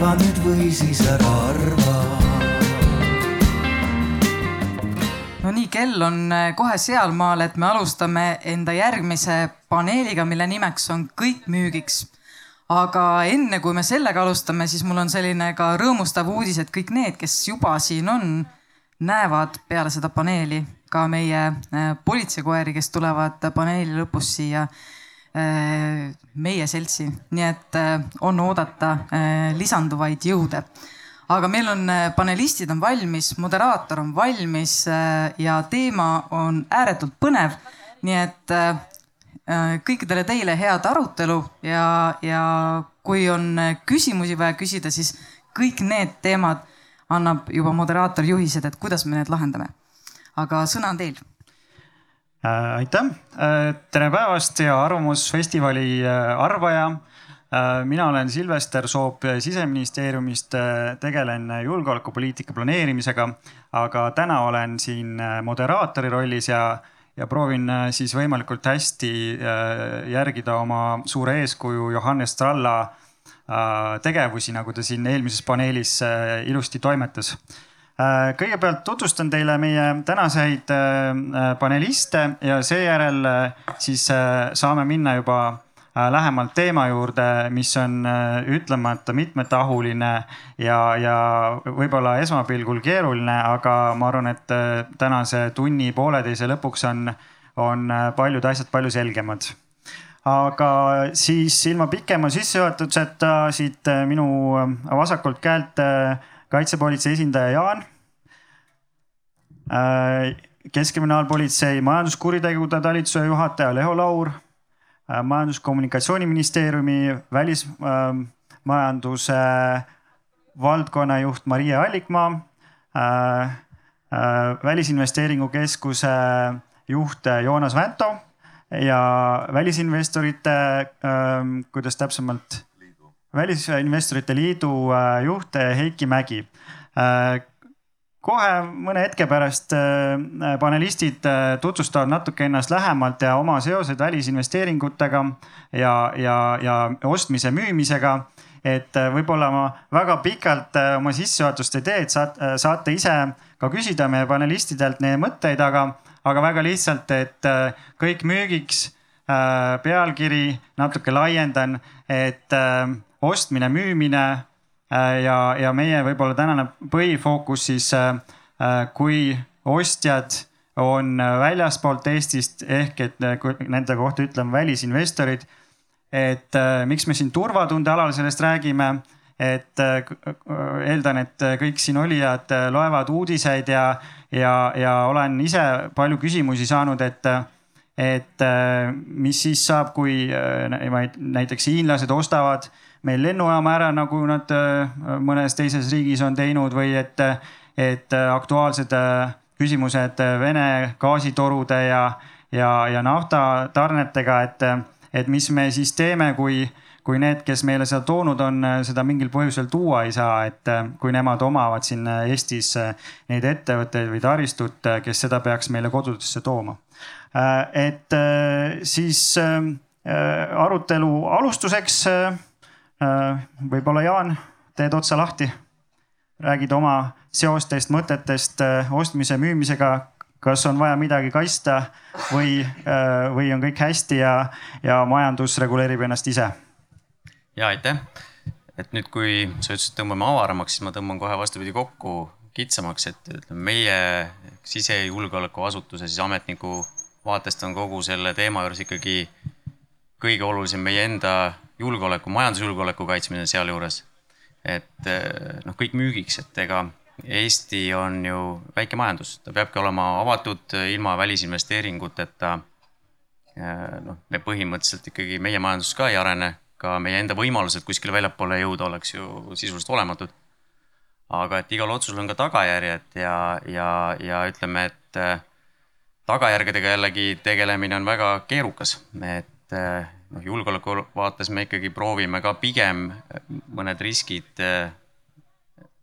arva nüüd või siis ära arva no nii, kell on äh, kohe sealmaal, et me alustame enda järgmise paneeliga, mille nimeks on Kõik müügiks. aga enne kui me sellega alustame, siis mul on selline ka rõõmustav uudis, et kõik need, kes juba siin on, näevad peale seda paneeli ka meie äh, politseikoeri, kes tulevad paneeli lõpus siia meie seltsi, nii et on oodata lisanduvaid jõude aga meil on, äh, panelistid on valmis, moderaator on valmis äh, ja teema on ääretult põnev. nii et äh, kõikidele teile head arutelu ja, ja kui on küsimusi vaja küsida, siis kõik need teemad annab juba moderaator juhised, et kuidas me need lahendame. aga sõna on teil aitäh, tere päevast ja Arvamusfestivali arvaja. Äh, mina olen Silvester Soop siseministeeriumist, äh, tegelen julgeolekupoliitika planeerimisega, aga täna olen siin äh, moderaatori rollis ja, ja proovin siis võimalikult hästi järgida oma suure eeskuju Johannes Tralla tegevusi, nagu ta siin eelmises paneelis ilusti toimetas kõigepealt tutvustan teile meie tänaseid paneliste ja seejärel siis saame minna juba Äh, lähemalt teema juurde, mis on äh, ütlemata mitmetahuline ja, ja võib-olla esmapilgul keeruline, aga ma arvan, et äh, tänase tunni pooleteise lõpuks on, on paljud asjad palju selgemad. aga siis ilma pikema sissejuhatuseta siit minu vasakult käelt kaitsepolitsei esindaja Jaan. Keskkriminaalpolitsei majanduskuritegude talituse juhataja Leho Laur Äh, majandus-kommunikatsiooniministeeriumi välismajanduse äh, valdkonna juht Maria Allikmaa, äh, välisinvesteeringu keskuse juht Joonas Vänto ja välisinvestorite, kuidas täpsemalt, välisinvestorite liidu juht Heiki Mägi kohe mõne hetke pärast äh, panelistid äh, tutvustavad natuke ennast lähemalt ja oma seoseid välisinvesteeringutega ja, ja, ja ostmise-müümisega. et äh, võib-olla ma väga pikalt oma sissejuhatust ei tee, et saate, saate ise ka küsida meie panelistidelt neid mõtteid, aga, aga väga lihtsalt, et kõik müügiks. pealkiri natuke laiendan, et ostmine, müümine ja, ja meie võib-olla tänane põhifookus siis, äh, äh, kui ostjad on väljaspoolt Eestist ehk et nende kohta ütleme välisinvestorid. et miks me siin turvatunde alal sellest räägime, et eeldan, et kõik siin olijad loevad uudiseid ja, ja, ja olen ise palju küsimusi saanud, et et mis siis saab, kui näiteks hiinlased ostavad meil lennujaama ära, nagu nad äh, mõnes teises riigis on teinud või et, et aktuaalsed äh, küsimused Vene gaasitorude ja, ja, ja naftatarnetega, et, et mis me siis teeme, kui, kui need, kes meile seda toonud on, seda mingil põhjusel tuua ei saa, et kui nemad omavad siin Eestis neid ettevõtteid või taristut, kes seda peaks meile kodudesse tooma. et siis äh, arutelu alustuseks Äh, võib-olla Jaan, teed otsa lahti, räägid oma seostest, mõtetest äh, ostmise-müümisega. kas on vaja midagi kaitsta või, äh, või on kõik hästi ja, ja majandus reguleerib ennast ise? ja aitäh, et nüüd, kui sa ütlesid, tõmbame avaramaks, siis ma tõmban kohe vastupidi kokku kitsamaks, et ütleme meie sisejulgeolekuasutuse siis ametniku vaatest on kogu selle teema juures ikkagi kõige olulisem meie enda julgeoleku, majandusjulgeoleku kaitsmine sealjuures. et eh, noh, kõik müügiks, et ega Eesti on ju väike majandus, ta peabki olema avatud ilma välisinvesteeringuteta. Eh, noh, me põhimõtteliselt ikkagi, meie majandus ka ei arene, ka meie enda võimalused kuskile väljapoole jõuda oleks ju sisuliselt olematud. aga et igal otsusel on ka tagajärjed ja, ja, ja ütleme, et eh, tagajärgedega jällegi tegelemine on väga keerukas, et noh, julgeoleku vaates me ikkagi proovime ka pigem mõned riskid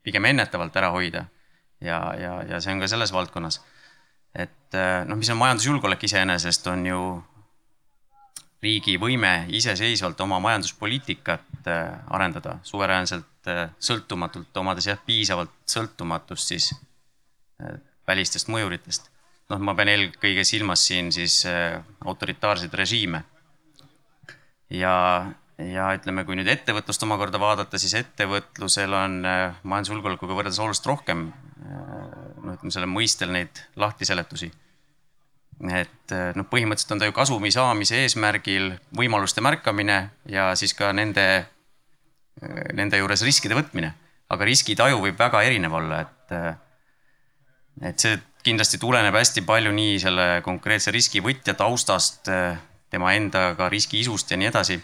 pigem ennetavalt ära hoida. ja, ja, ja see on ka selles valdkonnas. et noh, mis on majandusjulgeolek iseenesest, on ju riigi võime iseseisvalt oma majanduspoliitikat arendada, suveräänselt sõltumatult, omades jah, piisavalt sõltumatust siis välistest mõjuritest. noh, ma pean eelkõige silmas siin siis autoritaarseid režiime. Ja, ja ütleme, kui nüüd ettevõtlust omakorda vaadata, siis ettevõtlusel on majandusjulgeolekuga võrreldes oluliselt rohkem noh, ütleme selle mõistel neid lahtiseletusi et noh, põhimõtteliselt on ta ju kasumi saamise eesmärgil võimaluste märkamine ja siis ka nende, nende juures riskide võtmine. aga riskitaju võib väga erinev olla, et, et see kindlasti tuleneb hästi palju nii selle konkreetse riskivõtja taustast, tema enda ka riski isust ja nii edasi.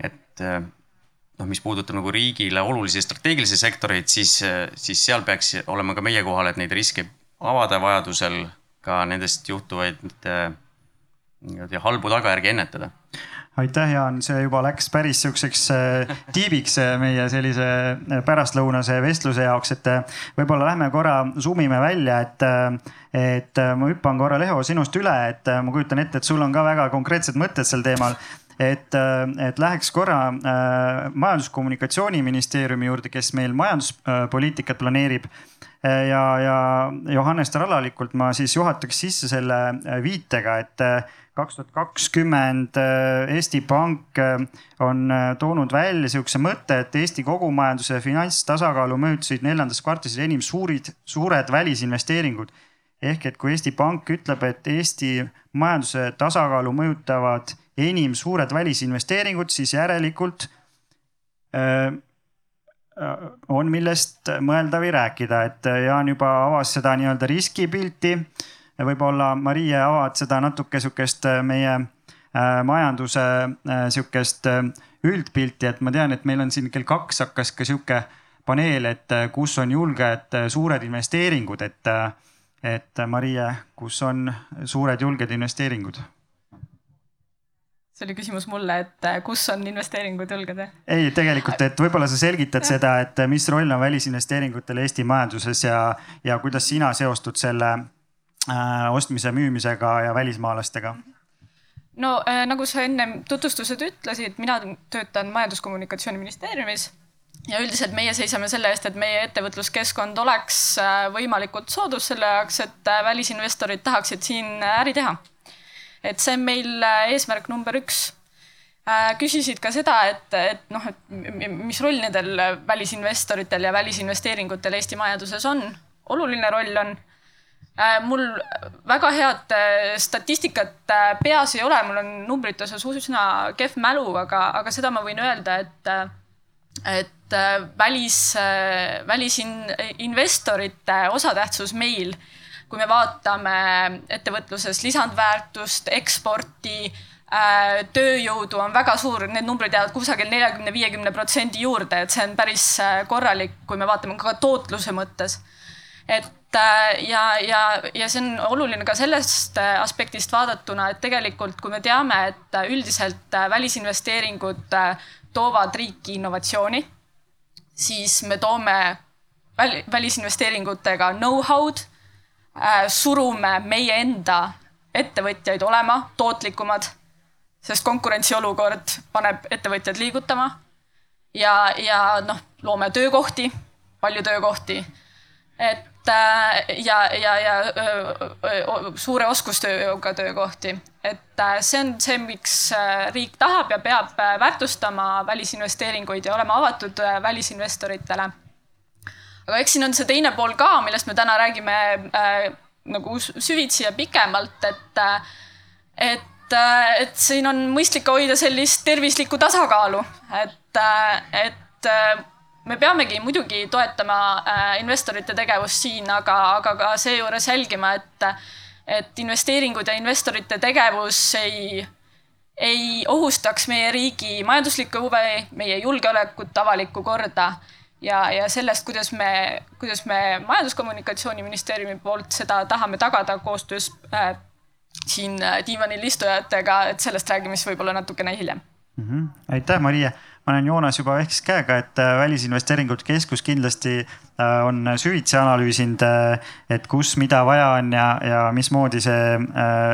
et noh, mis puudutab nagu riigile olulisi strateegilisi sektoreid, siis, siis seal peaks olema ka meie kohal, et neid riske avada vajadusel ka nendest juhtuvaid nii-öelda halbu tagajärgi ennetada aitäh, Jaan, see juba läks päris siukseks äh, tiibiks äh, meie sellise äh, pärastlõunase vestluse jaoks, et võib-olla lähme korra zoom ime välja, et, et ma hüppan korra Leho sinust üle, et ma kujutan ette, et sul on ka väga konkreetsed mõtted sel teemal. Et, et läheks korra äh, Majandus-Kommunikatsiooniministeeriumi juurde, kes meil majanduspoliitikat planeerib. Ja, ja Johannes Trallalikult ma siis juhataks sisse selle viitega, et kaks tuhat kakskümmend äh, Eesti Pank äh, on äh, toonud välja sihukese mõtte, et Eesti kogumajanduse finantstasakaalu mõjutasid neljandas kvartalis enim suurid, suured välisinvesteeringud. ehk et kui Eesti Pank ütleb, et Eesti majanduse tasakaalu mõjutavad enim suured välisinvesteeringud, siis järelikult öö, on millest mõelda või rääkida, et Jaan juba avas seda nii-öelda riskipilti võib-olla Marie avad seda natuke sihukest äh, meie äh, majanduse äh, sihukest üldpilti, et ma tean, et meil on siin kell kaks hakkas ka sihuke paneel, et kus on julged suured investeeringud, et, et Marie, kus on suured julged investeeringud? see oli küsimus mulle, et kus on investeeringud julged? ei, tegelikult, et võib-olla sa selgitad seda, et mis roll on välisinvesteeringutel Eesti majanduses ja, ja kuidas sina seostud selle Äh, ostmise, müümisega ja välismaalastega? no äh, nagu sa ennem tutvustused ütlesid, mina töötan Majandus-Kommunikatsiooniministeeriumis ja üldiselt meie seisame selle eest, et meie ettevõtluskeskkond oleks äh, võimalikult soodus selle jaoks, et välisinvestorid tahaksid siin äri teha. et see on meil eesmärk number üks. küsisid ka seda, et, et noh, et mis roll nendel välisinvestoritel ja välisinvesteeringutel Eesti majanduses on. oluline roll on mul väga head äh, statistikat äh, peas ei ole, mul on numbrite osas üsna kehv mälu, aga, aga seda ma võin öelda, et, et välis, välisinvestorite osatähtsus meil, kui me vaatame ettevõtluses lisandväärtust, eksporti, tööjõudu on väga suur, need numbrid jäävad kusagil neljakümne, viiekümne protsendi juurde, et see on päris korralik, kui me vaatame ka tootluse mõttes. Et Äh, ja, ja, ja see on oluline ka sellest äh, aspektist vaadatuna, et tegelikult, kui me teame, et äh, üldiselt välisinvesteeringud toovad riiki innovatsiooni, siis me toome välisinvesteeringutega know-how'd, surume meie enda ettevõtjaid olema tootlikumad, sest konkurentsiolukord paneb ettevõtjad liigutama ja, ja noh, loome töökohti, palju töökohti. et ja, ja, ja suure oskustööga töökohti. et äh, see on see, miks äh, riik tahab ja peab väärtustama välisinvesteeringuid ja olema avatud välisinvestoritele. aga eks siin on see teine pool ka, millest me täna räägime äh, nagu süvitsi ja pikemalt, et, et, et siin on mõistlik hoida sellist tervislikku tasakaalu, et, et me peamegi muidugi toetama äh, investorite tegevust siin, aga, aga ka seejuures jälgima, et, et investeeringud ja investorite tegevus ei, ei ohustaks meie riigi majanduslikku huve, meie julgeolekut, avalikku korda ja, ja sellest, kuidas me, kuidas me Majandus-Kommunikatsiooniministeeriumi poolt seda tahame tagada koostöös äh, siin diivanil istujatega, et sellest räägime siis võib-olla natukene hiljem mm. -hmm. aitäh, Maria ma näen Joonas juba ehkis käega, et äh, Välisinvesteeringute Keskus kindlasti äh, on süvitsi analüüsinud, äh, et kus, mida vaja on ja, ja mismoodi see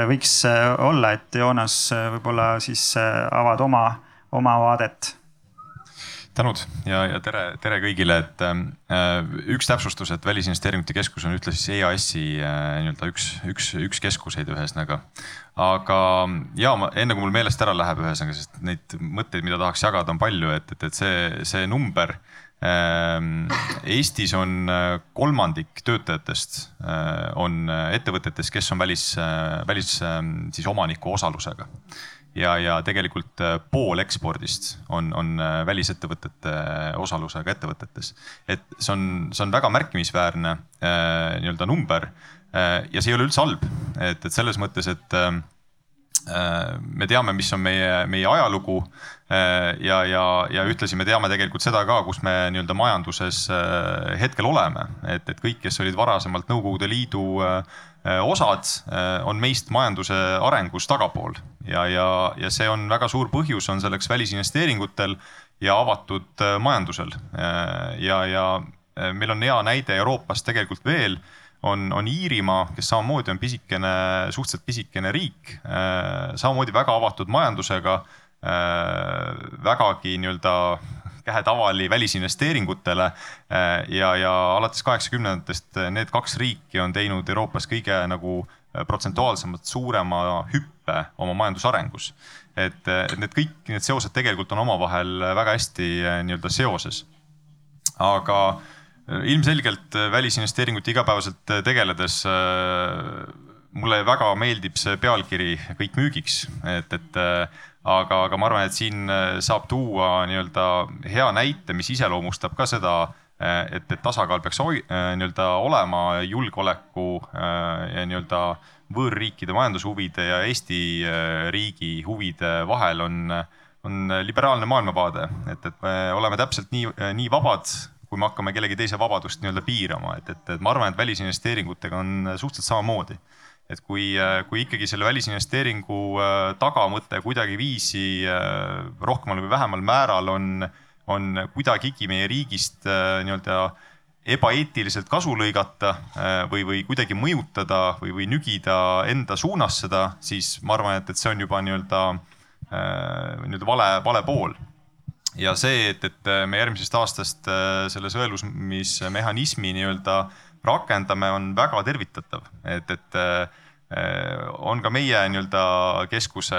võiks olla, et Joonas võib-olla siis avad oma, oma vaadet tänud ja, ja tere, tere kõigile, et äh, üks täpsustus, et Välisinvesteeringute Keskus on ühtlasi EAS-i äh, nii-öelda üks, üks, üks keskuseid ühesõnaga. aga ja ma, enne kui mul meelest ära läheb, ühesõnaga, sest neid mõtteid, mida tahaks jagada, on palju, et, et, et see, see number äh,. Eestis on äh, kolmandik töötajatest äh, on ettevõtetes, kes on välis äh,, välis äh, siis omaniku osalusega ja, ja tegelikult äh, pool ekspordist on, on äh, välisettevõtete äh, osalusega ettevõtetes. et see on, see on väga märkimisväärne äh, nii-öelda number äh, ja see ei ole üldse halb, et, et selles mõttes, et äh, me teame, mis on meie, meie ajalugu ja, ja, ja ühtlasi me teame tegelikult seda ka, kus me nii-öelda majanduses hetkel oleme, et, et kõik, kes olid varasemalt Nõukogude Liidu osad, on meist majanduse arengus tagapool ja, ja, ja see on väga suur põhjus, on selleks välisinvesteeringutel ja avatud äh, majandusel. Äh, ja, ja äh, meil on hea näide Euroopast tegelikult veel, on, on Iirimaa, kes samamoodi on pisikene, suhteliselt pisikene riik, samamoodi väga avatud majandusega, vägagi nii-öelda kähetavali välisinvesteeringutele. ja, ja alates kaheksakümnendatest need kaks riiki on teinud Euroopas kõige nagu protsentuaalsemalt suurema hüppe oma majandusarengus. et, et need kõik need seosed tegelikult on omavahel väga hästi nii-öelda seoses. aga ilmselgelt välisinvesteeringute igapäevaselt tegeledes mulle väga meeldib see pealkiri Kõik müügiks, et, et aga, aga ma arvan, et siin saab tuua nii-öelda hea näite, mis iseloomustab ka seda Eh, et, et tasakaal peaks eh, nii-öelda olema julgeoleku ja nii-öelda võõrriikide majandushuvide ja Eesti riigi huvide vahel on, on liberaalne maailmavaade, et, et me oleme täpselt nii, nii vabad, kui me hakkame kellegi teise vabadust nii-öelda piirama, et, et, et ma arvan, et välisinvesteeringutega on suhteliselt samamoodi. Et kui, kui ikkagi selle välisinvesteeringu tagamõte kuidagiviisi rohkemal või vähemal määral on äh, on kuidagigi meie riigist äh, nii-öelda ebaeetiliselt kasu lõigata äh, või, või kuidagi mõjutada või, või nügida enda suunas seda, siis ma arvan, et, et see on juba nii-öelda äh, nii-öelda vale, vale pool. ja see, et, et me järgmisest aastast selle sõelusmismehhanismi nii-öelda rakendame, on väga tervitatav, et, et on ka meie nii-öelda keskuse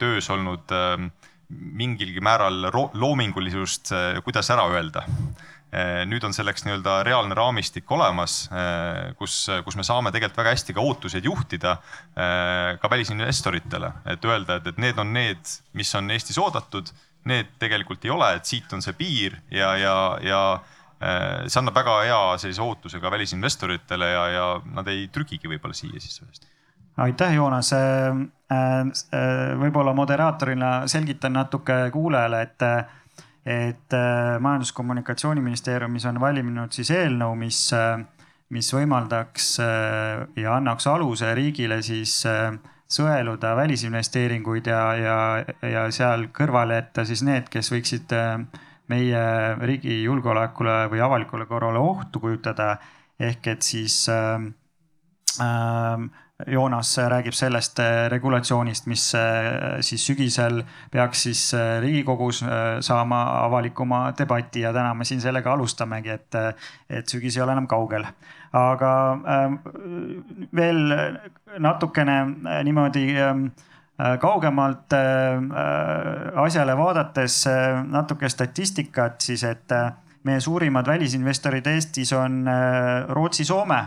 töös olnud äh, mingilgi määral loomingulisust, eh, kuidas ära öelda. Nüüd on selleks nii-öelda reaalne raamistik olemas, kus, kus me saame tegelikult väga hästi ka ootuseid juhtida ka välisinvestoritele, et öelda, et, et need on need, mis on Eestis oodatud, need tegelikult ei ole, et siit on see piir ja, ja, ja see annab väga hea sellise ootuse ka välisinvestoritele ja, ja nad ei trükigi võib-olla siia siis sellest aitäh, Joonas. Äh, äh, võib-olla moderaatorina selgitan natuke kuulajale, et, et äh, Majandus-Kommunikatsiooniministeeriumis on valminud siis eelnõu, mis, mis võimaldaks ja annaks aluse riigile siis sõeluda välisinvesteeringuid ja, ja, ja seal kõrvale jätta siis need, kes võiksid meie riigi julgeolekule või avalikule korrale ohtu kujutada. ehk et siis äh, äh, Joonas räägib sellest äh, regulatsioonist, mis äh, siis sügisel peaks siis äh, Riigikogus saama avalikuma debati ja täna me siin sellega alustamegi, et, et sügis ei ole enam kaugel. aga veel natukene niimoodi kaugemalt asjale vaadates natuke statistikat siis, et meie suurimad välisinvestorid Eestis on Rootsi, Soome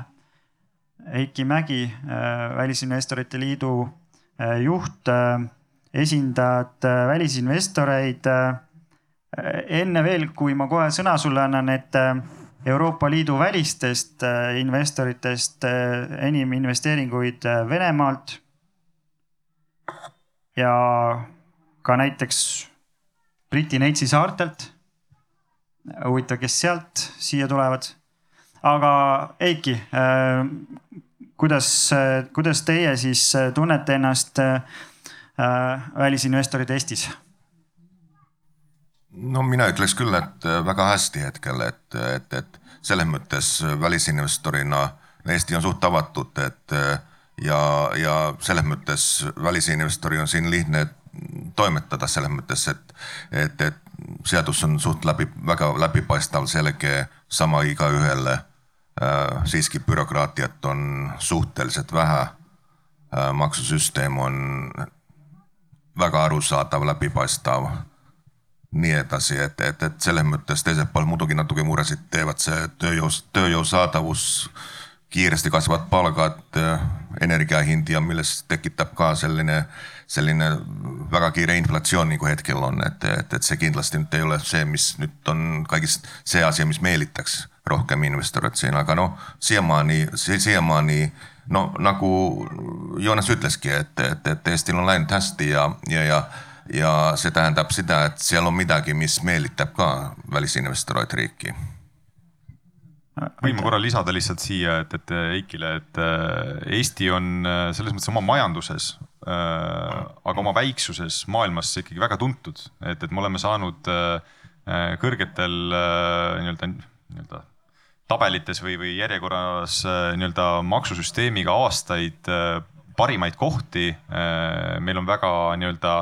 Heiki Mägi, äh, Välisinvestorite Liidu äh, juht, äh, esindad välisinvestoreid. enne veel, kui ma kohe sõna sulle annan, et Euroopa Liidu välistest investoritest enim investeeringuid Venemaalt. Ja ka näiteks Briti Neitsi saartelt. huvitav, kes sealt siia tulevad aga Eiki, äh, kuidas, kuidas teie siis tunnete ennast äh, välisinvestorid Eestis? no mina ütleks küll, et äh, väga hästi hetkel, et, et, et selles mõttes välisinvestorina Eesti on suht avatud, et ja, ja selles mõttes välisinvestoril on siin lihtne toimetada selles mõttes, et, et, et seadus on suht läbi, väga läbipaistev, selge, sama igaühele äh,. siiski bürokraatiat on suhteliselt vähe äh,. maksusüsteem on väga arusaadav, läbipaistev nii edasi, et, et, et selles mõttes teiselt poolt muidugi natuke muresid teevad see tööjõu, tööjõu saadavus, kiiresti kasvavad palgad, energia hind ja millest tekitab ka selline, selline väga kiire inflatsioon nagu hetkel on, et, et, et see kindlasti nüüd ei ole see, mis nüüd on kõigist see asi, mis meelitaks rohkem investoreid siin, aga noh, siiamaani, siiamaani no nagu Joonas ütleski, et, et, et Eestil on läinud hästi ja, ja, ja ja see tähendab seda, et seal on midagi, mis meelitab ka välisinvestoreid riiki. Võin ma korra lisada lihtsalt siia, et, et Eikile, et Eesti on selles mõttes oma majanduses, aga oma väiksuses maailmas ikkagi väga tuntud, et, et me oleme saanud kõrgetel nii-öelda, nii-öelda tabelites või, või järjekorras nii-öelda maksusüsteemiga aastaid parimaid kohti. meil on väga nii-öelda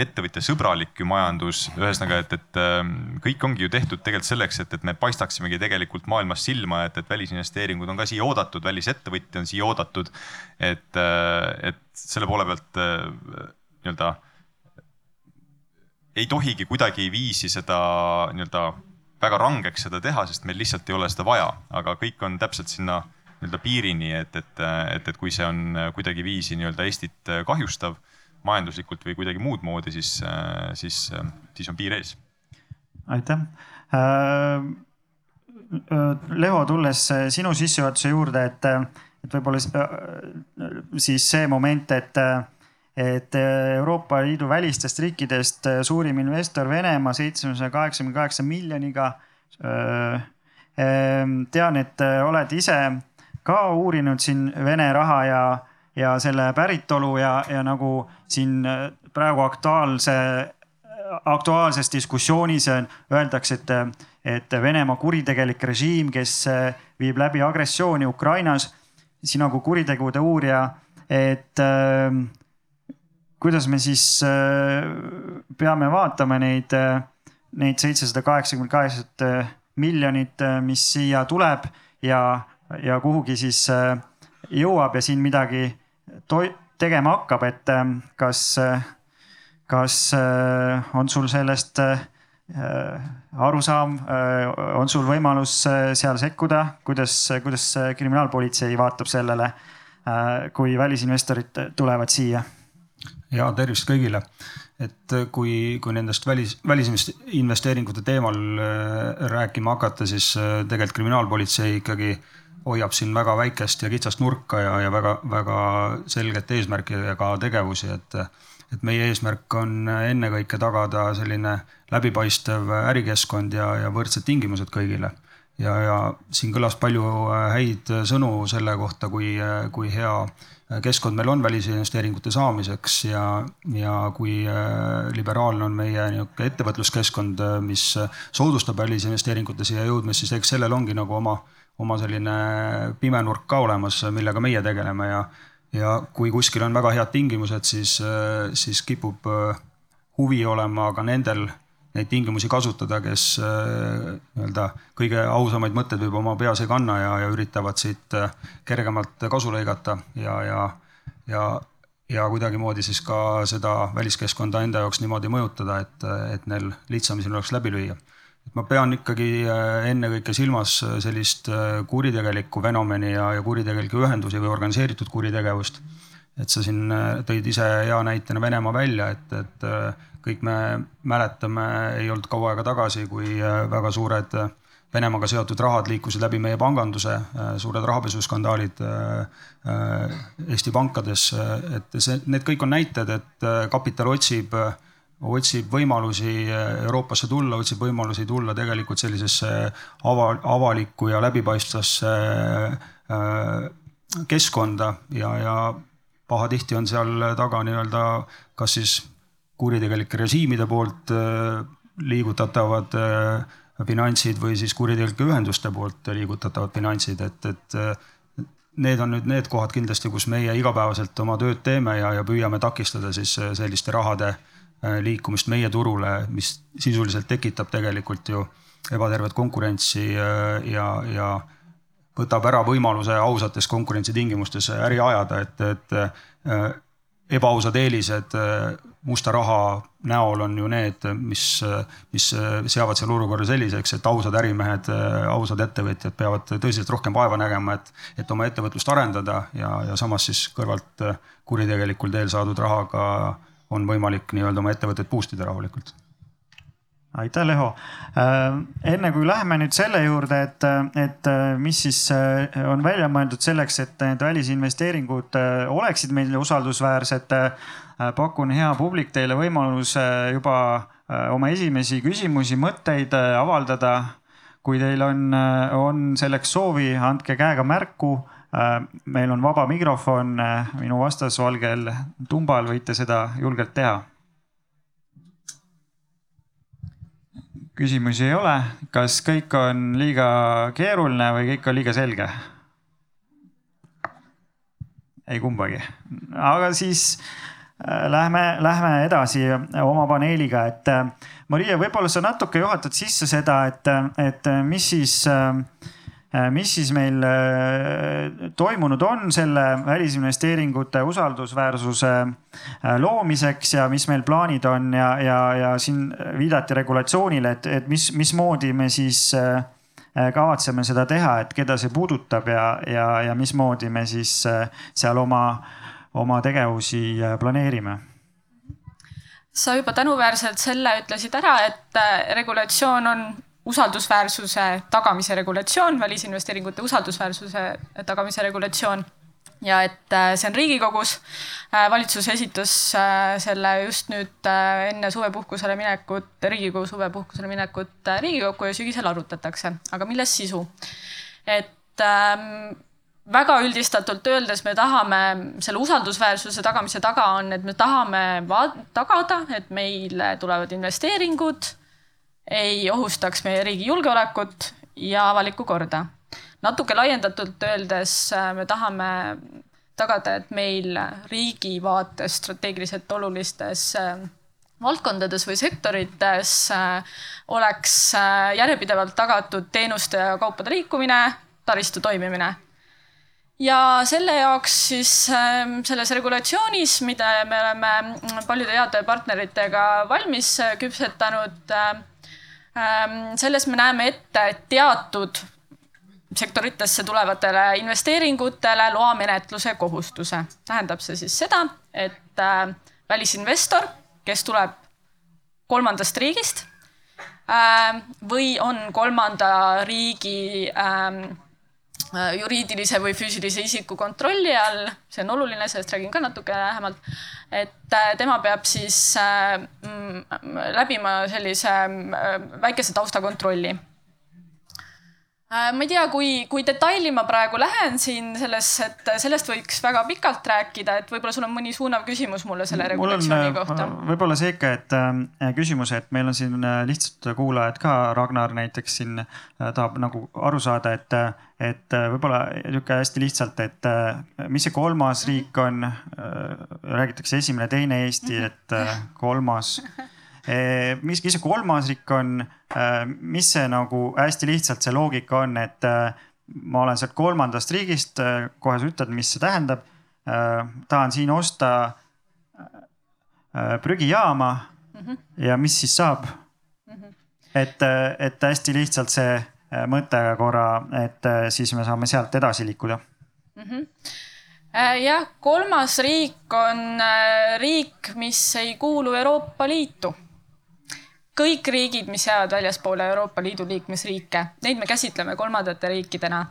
ettevõtjasõbralik ju majandus, ühesõnaga, et, et ähm, kõik ongi ju tehtud tegelikult selleks, et, et me paistaksimegi tegelikult maailmas silma, et, et välisinvesteeringud on ka siia oodatud, välisettevõtja on siia oodatud. et, äh, et selle poole pealt äh, nii-öelda ei tohigi kuidagiviisi seda nii-öelda väga rangeks seda teha, sest meil lihtsalt ei ole seda vaja, aga kõik on täpselt sinna nii-öelda piirini, et, et, et, et kui see on kuidagiviisi nii-öelda Eestit kahjustav majanduslikult või kuidagi muud moodi, siis, äh, siis, äh, siis on piir ees. aitäh. Äh, Leo, tulles sinu sissejuhatuse juurde, et, et võib-olla siis see moment, et, et Euroopa Liidu välistest riikidest suurim investor Venemaa seitsmesaja kaheksakümne kaheksa miljoniga. tean, et oled ise ka uurinud siin Vene raha ja ja selle päritolu ja, ja nagu siin äh, praegu aktuaalse, aktuaalses diskussioonis öeldakse, et, et Venemaa kuritegelik režiim, kes äh, viib läbi agressiooni Ukrainas, sina kui kuritegude uurija, et äh, kuidas me siis äh, peame vaatama neid, äh, neid seitsesada kaheksakümmend kaheksat miljonit, mis siia tuleb ja, ja kuhugi siis äh, jõuab ja siin midagi tegema hakkab, et ähm, kas, äh, kas äh, on sul sellest äh, arusaam, on sul võimalus seal sekkuda, kuidas, kuidas kriminaalpolitsei vaatab sellele, kui välisinvestorid tulevad siia? ja tervist kõigile, et kui, kui nendest välis, välisinvesteeringute teemal rääkima hakata, siis tegelikult kriminaalpolitsei ikkagi äh, hoiab siin väga väikest ja kitsast nurka ja, ja väga-väga selget eesmärki ja ka tegevusi, et et meie eesmärk on ennekõike tagada selline läbipaistev ärikeskkond ja, ja võrdsed tingimused kõigile. ja, ja siin kõlas palju häid sõnu selle kohta, kui, kui hea keskkond meil on välisinvesteeringute saamiseks ja, ja kui liberaalne on meie niisugune ettevõtluskeskkond, mis soodustab välisinvesteeringute siia jõudmist, siis eks sellel ongi nagu oma oma selline pimenurk ka olemas, millega meie tegeleme ja, ja kui kuskil on väga head tingimused, siis, siis kipub äh, huvi olema ka nendel neid tingimusi kasutada, kes äh, nii-öelda kõige ausamaid mõtteid võib oma peas ei kanna ja, ja üritavad siit äh, kergemalt kasu lõigata ja, ja, ja, ja kuidagimoodi siis ka seda väliskeskkonda enda jaoks niimoodi mõjutada, et, et neil lihtsam siin oleks läbi lüüa ma pean ikkagi äh, ennekõike silmas äh, sellist äh, kuritegelikku fenomeni ja, ja kuritegelikke ühendusi või organiseeritud kuritegevust. et sa siin tõid ise hea näitena Venemaa välja, et, et kõik me mäletame, ei olnud kaua aega tagasi, kui väga suured Venemaaga seotud rahad liikusid läbi meie panganduse, suured rahapesuskandaalid Eesti pankades, et see, need kõik on näited, et kapital otsib otsib võimalusi Euroopasse tulla, otsib võimalusi tulla tegelikult sellisesse ava, avalikku ja läbipaistvasse äh, keskkonda ja, ja pahatihti on seal taga nii-öelda kas siis kuritegelike režiimide poolt äh, liigutatavad finantsid või siis kuritegelike ühenduste poolt liigutatavad finantsid, et, et need on nüüd need kohad kindlasti, kus meie igapäevaselt oma tööd teeme ja, ja püüame takistada siis selliste rahade äh, liikumist meie turule, mis sisuliselt tekitab tegelikult ju ebatervet konkurentsi ja, ja, ja võtab ära võimaluse ausates konkurentsitingimustes äri ajada, et, et ebaausad eelised musta raha näol on ju need, mis, mis seavad selle olukorra selliseks, et ausad ärimehed, ausad ettevõtjad peavad tõsiselt rohkem vaeva nägema, et, et oma ettevõtlust arendada ja, ja samas siis kõrvalt kuritegelikul teel saadud rahaga on võimalik nii-öelda oma ettevõtet boost ida rahulikult aitäh, Leho. enne kui läheme nüüd selle juurde, et, et mis siis on välja mõeldud selleks, et need välisinvesteeringud oleksid meil usaldusväärsed Äh, pakun, hea publik, teile võimaluse juba äh, oma esimesi küsimusi, mõtteid äh, avaldada. kui teil on, on selleks soovi, andke käega märku. Meil on vaba mikrofon minu vastasvalgel tumbal, võite seda julgelt teha. küsimusi ei ole, kas kõik on liiga keeruline või kõik on liiga selge? ei kumbagi, aga siis Äh, lähme, lähme edasi oma paneeliga, et äh, Maria, võib-olla sa natuke juhatad sisse seda, et, et mis siis, äh, mis siis meil toimunud on selle välisinvesteeringute usaldusväärsuse loomiseks ja mis meil plaanid on ja, ja, ja siin viidati regulatsioonile, et, et mis, mismoodi me siis kavatseme seda teha, et keda see puudutab ja, ja, ja mismoodi me siis seal oma oma tegevusi äh, planeerime? sa juba tänuväärselt selle ütlesid ära, et äh, regulatsioon on usaldusväärsuse tagamise regulatsioon, välisinvesteeringute usaldusväärsuse tagamise regulatsioon ja et äh, see on Riigikogus. valitsus esitas selle just nüüd enne suvepuhkusele minekut, Riigikogu suvepuhkusele minekut Riigikokku ja sügisel arutatakse, aga milles sisu? et ähm, väga üldistatult öeldes me tahame selle usaldusväärsuse tagamise taga on, et me tahame tagada, et meile tulevad investeeringud ei ohustaks meie riigi julgeolekut ja avalikku korda. natuke laiendatult öeldes äh, me tahame tagada, et meil riigi vaates strateegiliselt olulistes äh, valdkondades või sektorites äh, oleks järjepidevalt tagatud teenuste ja kaupade liikumine, taristu toimimine ja selle jaoks siis ähm, selles regulatsioonis, mida me oleme paljude heade partneritega valmis küpsetanud, selles me näeme ette teatud sektoritesse tulevatele investeeringutele loamenetluse kohustuse. tähendab see siis seda, et äh, välisinvestor, kes tuleb kolmandast riigist või on kolmanda riigi ähm, Äh, juriidilise või füüsilise isiku kontrolli all, see on oluline, sellest räägin ka natuke lähemalt. et äh, tema peab siis äh, mm, läbima sellise väikese taustakontrolli Äh, ma ei tea, kui, kui detaili ma praegu lähen siin selles, et sellest võiks väga pikalt rääkida, et võib-olla sul on mõni suunav küsimus mulle selle regulatsiooni äh, kohta. võib-olla see ikka, et äh, küsimus, et meil on siin äh, lihtsalt kuulajad ka, Ragnar näiteks siin äh, tahab nagu aru saada, et, et võib-olla niisugune hästi lihtsalt, et äh, mis see kolmas riik on äh,? räägitakse esimene, teine Eesti, et äh, kolmas mis, mis see kolmas riik on, eh, mis see nagu hästi lihtsalt see loogika on, et eh, ma olen sealt kolmandast riigist, kohe sa ütled, mis see tähendab. tahan siin osta prügijaama mm -hmm. ja mis siis saab mm? -hmm. et, et hästi lihtsalt see mõte korra, et siis me saame sealt edasi liikuda mm. -hmm jah, kolmas riik on riik, mis ei kuulu Euroopa Liitu kõik riigid, mis jäävad väljaspoole Euroopa Liidu liikmesriike, neid me käsitleme kolmandate riikidena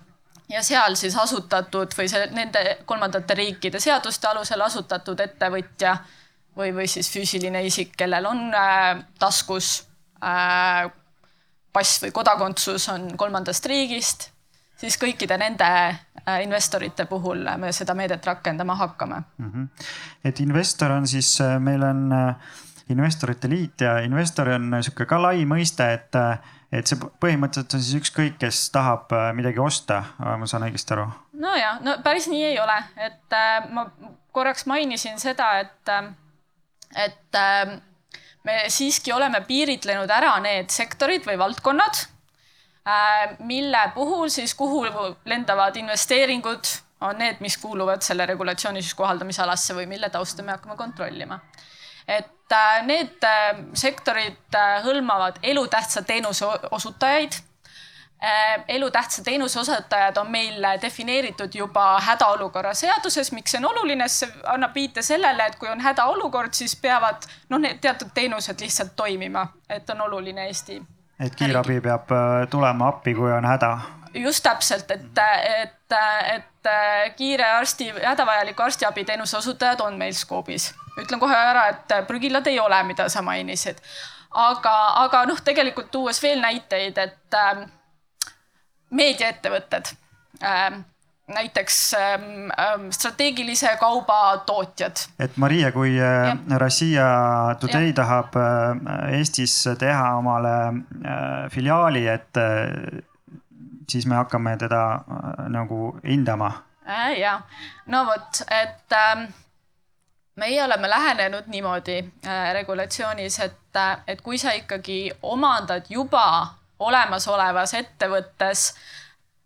ja seal siis asutatud või see nende kolmandate riikide seaduste alusel asutatud ettevõtja või, või siis füüsiline isik, kellel on äh, taskus äh, pass või kodakondsus on kolmandast riigist, siis kõikide nende äh, investorite puhul me seda meedet rakendama hakkame mm. -hmm. et investor on siis, äh, meil on äh, investorite liit ja investor on sihuke ka lai mõiste, et, et see põhimõtteliselt on siis ükskõik, kes tahab äh, midagi osta, ma saan õigesti aru? no ja, no päris nii ei ole, et äh, ma korraks mainisin seda, et, äh, et äh, me siiski oleme piiritlenud ära need sektorid või valdkonnad, mille puhul siis, kuhu lendavad investeeringud, on need, mis kuuluvad selle regulatsiooni siis kohaldamisalasse või mille tausta me hakkame kontrollima. Et need sektorid hõlmavad elutähtsa teenuse osutajaid Äh, elutähtsa teenuse osutajad on meil defineeritud juba hädaolukorra seaduses, miks see on oluline, see annab viite sellele, et kui on hädaolukord, siis peavad noh, need teatud teenused lihtsalt toimima, et on oluline Eesti. et kiirabi peab äh, tulema appi, kui on häda. just täpselt, et, et, et kiire arsti, hädavajaliku arstiabiteenuse osutajad on meil skoobis. Ütlen kohe ära, et prügilad ei ole, mida sa mainisid. aga, aga noh, tegelikult tuues veel näiteid, et meediaettevõtted ähm, näiteks ähm, ähm, strateegilise kauba tootjad. et Maria, kui äh, Rossija Today ja. tahab äh, Eestis teha omale äh, filiaali, et siis me hakkame teda nagu hindama äh,. ja, no vot, et äh, meie oleme lähenenud niimoodi äh, regulatsioonis, et, et kui sa ikkagi omandad juba olemasolevas ettevõttes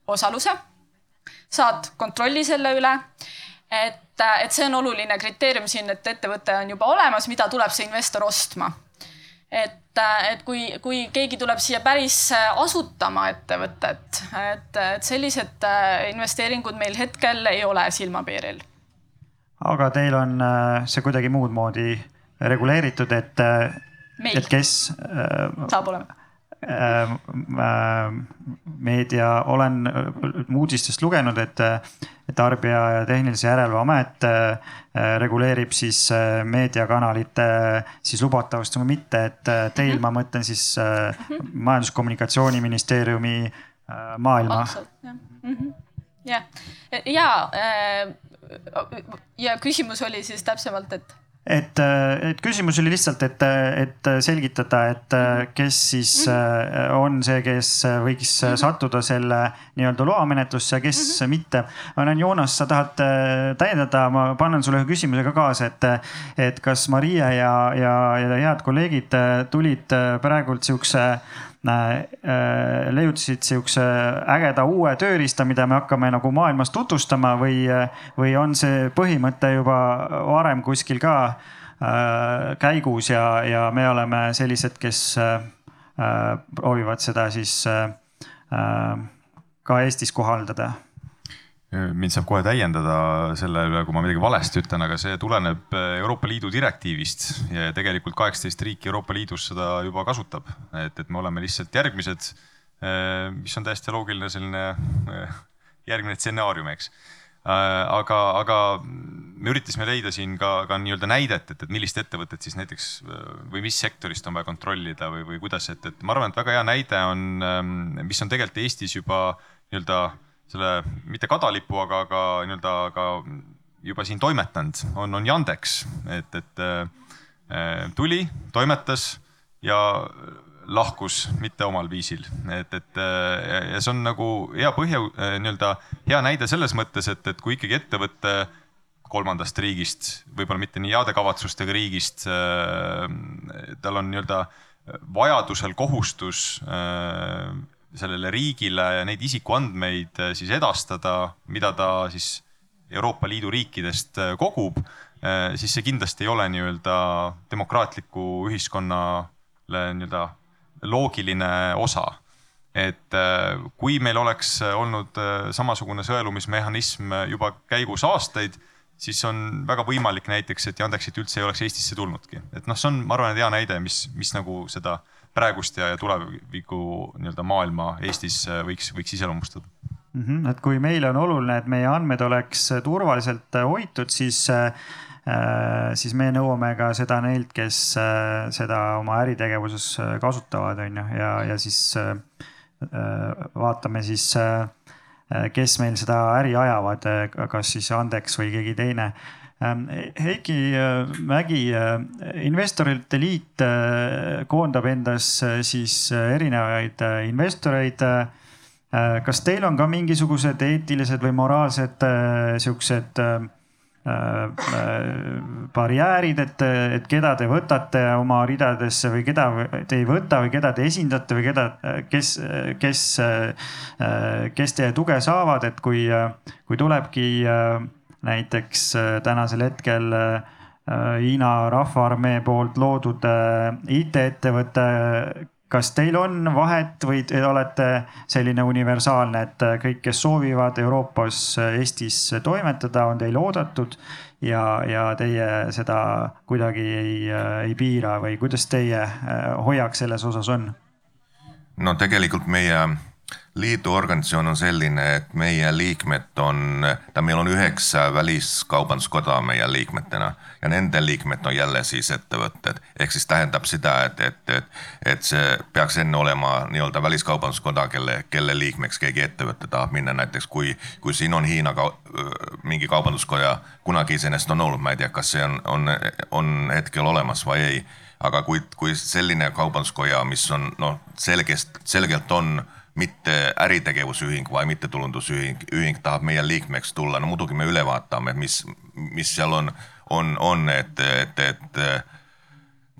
osaluse, saad kontrolli selle üle. et, et see on oluline kriteerium siin, et ettevõte on juba olemas, mida tuleb see investor ostma. et, et kui, kui keegi tuleb siia päris asutama ettevõtet, et, et sellised investeeringud meil hetkel ei ole silmapiiril. Aga teil on see kuidagi muud moodi reguleeritud, et, et kes saab olema Äh, äh, meedia, olen uudistest lugenud, et Tarbija ja Tehnilise Järelevalve Amet äh, reguleerib siis meediakanalite siis lubatavust või mitte, et teil mm, -hmm. ma mõtlen siis Majandus-Kommunikatsiooniministeeriumi maailma. Mhm. jah, ja, ja küsimus oli siis täpsemalt, et et, et küsimus oli lihtsalt, et, et selgitada, et kes siis mhm. on see, kes võiks mhm. sattuda selle nii-öelda loamenetlusse ja kes mm -hmm. mitte. ma näen, Joonas, sa tahad äh, täiendada, ma panen sulle ühe küsimusega kaasa, et, et kas Maria ja, ja, ja head kolleegid tulid praegult siukse Äh, leiutasid sihukese ägeda uue tööriista, mida me hakkame nagu maailmas tutvustama või, või on see põhimõte juba varem kuskil ka äh, käigus ja, ja me oleme sellised, kes äh, proovivad seda siis ka Eestis kohaldada mind saab kohe täiendada selle üle, kui ma midagi valesti ütlen, aga see tuleneb Euroopa Liidu direktiivist ja tegelikult kaheksateist riiki Euroopa Liidus seda juba kasutab. et, et me oleme lihtsalt järgmised, mis on täiesti loogiline selline järgmine stsenaarium, eks. aga, aga me üritasime leida siin ka, ka nii-öelda näidet, et, et millist ettevõtet siis näiteks või mis sektorist on vaja kontrollida või, või kuidas, et, et ma arvan, et väga hea näide on, mis on tegelikult Eestis juba nii-öelda selle mitte kadalipu, aga, aga nii-öelda ka juba siin toimetanud, on, on Yandex, et, et äh, tuli, toimetas ja lahkus mitte omal viisil, et, et äh, ja see on nagu hea põhja äh, nii-öelda hea näide selles mõttes, et, et kui ikkagi ettevõte kolmandast riigist, võib-olla mitte nii heade kavatsustega riigist äh,, tal on nii-öelda vajadusel kohustus äh, sellele riigile neid isikuandmeid äh, siis edastada, mida ta siis Euroopa Liidu riikidest äh, kogub, äh, siis see kindlasti ei ole nii-öelda demokraatliku ühiskonnale nii-öelda loogiline osa. et kui meil oleks olnud samasugune sõelumismehhanism juba käigus aastaid, siis on väga võimalik näiteks, et Yandexit üldse ei oleks Eestisse tulnudki, et noh, see on, ma arvan, hea näide, mis, mis nagu seda äh, praegust ja, ja tuleviku nii-öelda maailma Eestis äh, võiks, võiks iseloomustada mm. -hmm. et kui meile on oluline, et meie andmed oleks turvaliselt äh, hoitud, siis äh, siis me nõuame ka seda neilt, kes seda oma äritegevuses kasutavad, on ju, ja, ja siis vaatame siis, kes meil seda äri ajavad, kas siis Andex või keegi teine Heiki äh, Mägi, äh, investorite liit äh, koondab endas siis erinevaid investoreid. kas teil on ka mingisugused eetilised või moraalsed siuksed barjäärid, et, et keda te võtate oma ridadesse või keda te ei võta või keda te esindate või keda, kes, kes, kes teie tuge saavad, et kui, kui tulebki näiteks tänasel hetkel Hiina Rahvaarmee poolt loodud IT-ettevõte kas teil on vahet või te olete selline universaalne, et kõik, kes soovivad Euroopas, Eestis toimetada, on teil oodatud ja, ja teie seda kuidagi ei, ei piira või kuidas teie hoiak selles osas on? no tegelikult meie liidu organisatsioon on selline, et meie liikmed on, ta meil on üheksa väliskaubanduskoda meie liikmetena ja nende liikmed on jälle siis ettevõtted. ehk siis tähendab seda, et, et, et, et see peaks enne olema nii-öelda väliskaubanduskoda, kelle, kelle liikmeks keegi ettevõte tahab minna, näiteks kui, kui siin on Hiina ka, mingi kaubanduskoja kunagi iseenesest on olnud, ma ei tea, kas see on, on, on hetkel olemas või ei. aga kui, kui selline kaubanduskoja, mis on noh, selgest, selgelt on mitte äritegevusühing, vaid mittetulundusühing, ühing tahab meie liikmeks tulla, no muidugi me üle vaatame, mis, mis seal on, on, on, et, et, et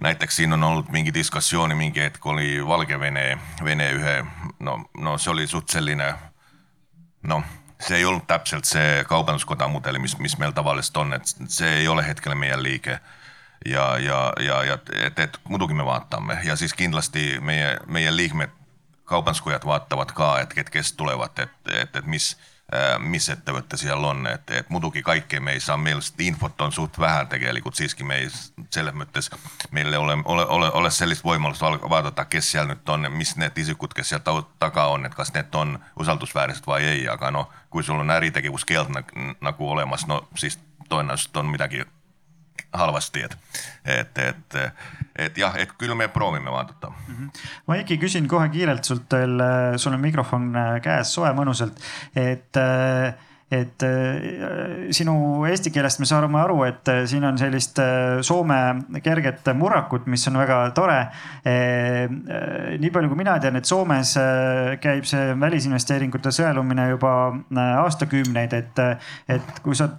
näiteks siin on olnud mingi diskussiooni, mingi hetk oli Valgevene, Vene ühe, no, no see oli suht selline noh, see ei olnud täpselt see kaubanduskoda mudel, mis, mis meil tavaliselt on, et see ei ole hetkel meie liige ja, ja, ja, ja et, et muidugi me vaatame ja siis kindlasti meie liikmed kaubanduskojad vaatavad ka, et, et kes tulevad, et, et, et mis, mis ettevõte seal on, et, et muidugi kõike me ei saa, meil infot on suht vähe tegelikult siiski me ei, selles mõttes meil ei ole, ole, ole, ole sellist võimalust vaadata, kes seal nüüd on, mis need isikud, kes seal taga on, et kas need on usaldusväärsed või ei, aga noh, kui sul on äritegevuskeeld nagu olemas, no siis tõenäoliselt on midagi halvasti, et, et, et, et jah, et küll me proovime vaadata mm. -hmm. Maiki, küsin kohe kiirelt sult veel, sul on mikrofon käes, soe mõnusalt, et et sinu eesti keelest me saame aru, et siin on sellist Soome kerget murrakut, mis on väga tore. nii palju, kui mina tean, et Soomes käib see välisinvesteeringute sõelumine juba aastakümneid, et, et kui sa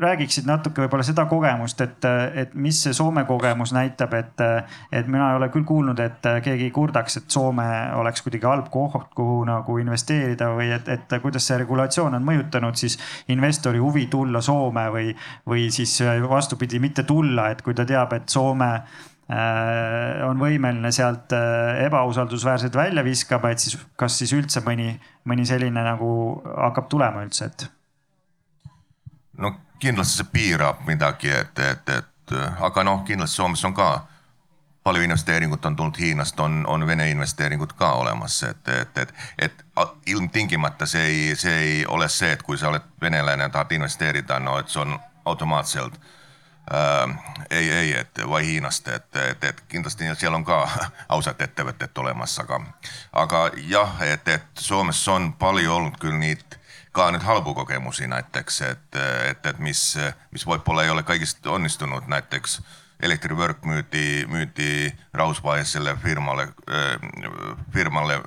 räägiksid natuke võib-olla seda kogemust, et, et mis see Soome kogemus näitab, et, et mina ei ole küll kuulnud, et keegi kurdaks, et Soome oleks kuidagi halb koht, kuhu nagu investeerida või et, et kuidas see regulatsioon on mõjutanud siis investori huvi tulla Soome või, või siis vastupidi, mitte tulla, et kui ta teab, et Soome äh, on võimeline sealt äh, ebausaldusväärselt välja viskama, et siis kas siis üldse mõni, mõni selline nagu hakkab tulema üldse, et? no kindlasti see piirab midagi, et, et, et aga noh, kindlasti Soomes on ka palju investeeringut on tulnud Hiinast, on, on Vene investeeringud ka olemas, et, et, et, et ilmtingimata see ei, see ei ole see, et kui sa oled venelane ja tahad investeerida, no et see on automaatselt äh,. ei, ei, et või Hiinast, et, et, et kindlasti seal on ka ausad ettevõtted olemas, aga, aga jah, et, et Soomes on palju olnud küll neid ka nüüd halbu kogemusi näiteks, et, et, et mis, mis võib-olla ei ole kõigist onnistunud, näiteks elektrivõrk müüdi, müüdi rahvusvahelisele firmale, firmale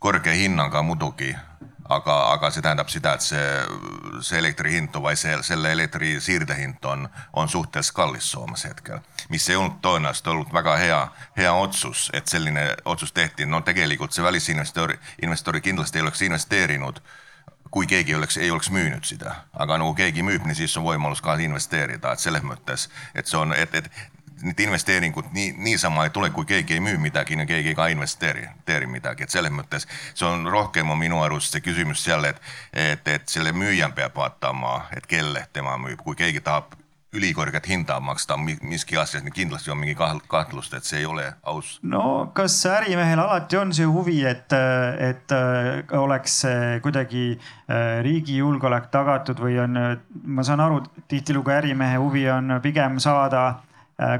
kõrge hinnaga muidugi. aga, aga see tähendab seda, et see, see elektri hind või see, selle elektri siirdehind on, on suhteliselt kallis Soomes hetkel. mis ei olnud tõenäoliselt olnud väga hea, hea otsus, et selline otsus tehti. no tegelikult see välisinvestor, investori kindlasti ei oleks investeerinud kui keegi oleks, ei oleks müünud seda, aga nagu keegi müüb, nii siis on võimalus ka investeerida, et selles mõttes, et see on, et, et need investeeringud nii, niisama ei tule, kui keegi ei müü midagi, no keegi ka ei investeeri, investeeri midagi, et selles mõttes see on rohkem on minu arust see küsimus seal, et, et, et selle müüja peab vaatama, et kelle tema müüb, kui keegi tahab ülikõrget hinda maksta miski asjas, nii kindlasti on mingi kahtlust, et see ei ole aus. no kas ärimehel alati on see huvi, et, et oleks kuidagi äh, riigi julgeolek tagatud või on, ma saan aru, tihtilugu ärimehe huvi on pigem saada Äh,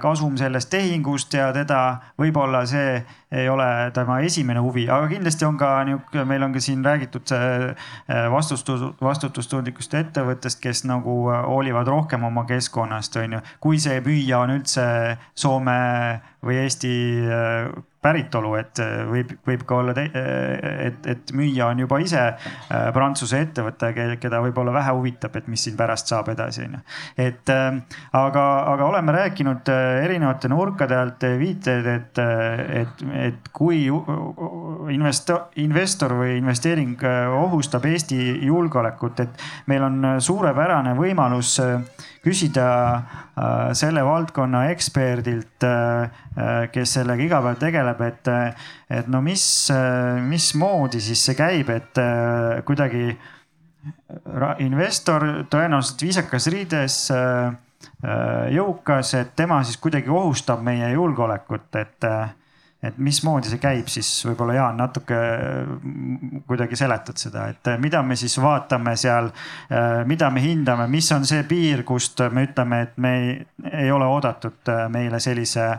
kasum sellest tehingust ja teda võib-olla see ei ole tema esimene huvi, aga kindlasti on ka nihuke, meil on ka siin räägitud äh, vastustus, vastutustundlikust ettevõttest, kes nagu äh, hoolivad rohkem oma keskkonnast, on ju. kui see müüja on üldse Soome või Eesti päritolu, et võib, võib ka olla, et, et müüja on juba ise Prantsuse ettevõte, keda võib-olla vähe huvitab, et mis siin pärast saab edasi, on ju. et aga, aga oleme rääkinud erinevate nurkade alt, viited, et, et, et kui investor, investor või investeering ohustab Eesti julgeolekut, et meil on suurepärane võimalus küsida äh, selle valdkonna eksperdilt, äh, äh, kes sellega iga päev tegeleb, et, et no mis, mismoodi siis see käib, et kuidagi investor tõenäoliselt viisakas riides, jõukas, et tema siis kuidagi ohustab meie julgeolekut, et et mismoodi see käib, siis võib-olla Jaan natuke mm, kuidagi seletad seda, et äh, mida me siis vaatame seal, äh, mida me hindame, mis on see piir, kust me ütleme, et me ei, ei ole oodatud äh, meile sellise,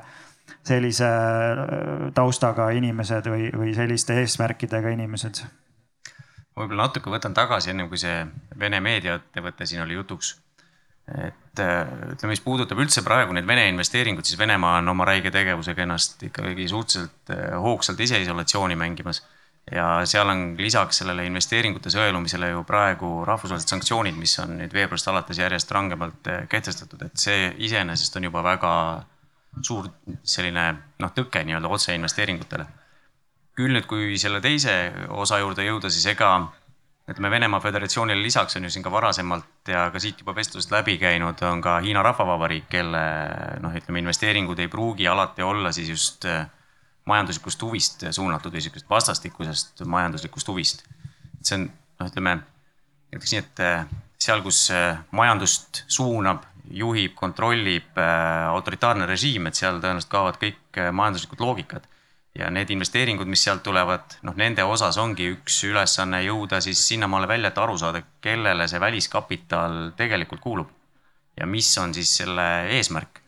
sellise taustaga inimesed või, või selliste eesmärkidega inimesed? võib-olla natuke võtan tagasi, ennem kui see Vene meediaettevõte siin oli jutuks et ütleme, mis puudutab üldse praegu neid Vene investeeringuid, siis Venemaa on oma räige tegevusega ennast ikkagi suhteliselt äh, hoogsalt iseisolatsiooni mängimas. ja seal on lisaks sellele investeeringute sõelumisele ju praegu rahvusvahelised sanktsioonid, mis on nüüd veebruarist alates järjest rangemalt äh, kehtestatud, et see iseenesest on juba väga suur selline noh, tõke nii-öelda otseinvesteeringutele. küll nüüd, kui selle teise osa juurde jõuda, siis ega ütleme Venemaa Föderatsioonile lisaks on ju siin ka varasemalt ja ka siit juba vestlusest läbi käinud, on ka Hiina Rahvavabariik, kelle noh, ütleme investeeringud ei pruugi alati olla siis just äh, majanduslikust huvist suunatud või sihukesest vastastikusest majanduslikust huvist. see on noh, ütleme ütleks nii, et äh, seal, kus äh, majandust suunab, juhib, kontrollib autoritaarne režiim, et seal tõenäoliselt kaovad kõik majanduslikud loogikad ja need investeeringud, mis sealt tulevad, noh, nende osas ongi üks ülesanne jõuda siis sinnamaale välja, et aru saada, kellele see väliskapital tegelikult kuulub. ja mis on siis selle eesmärk.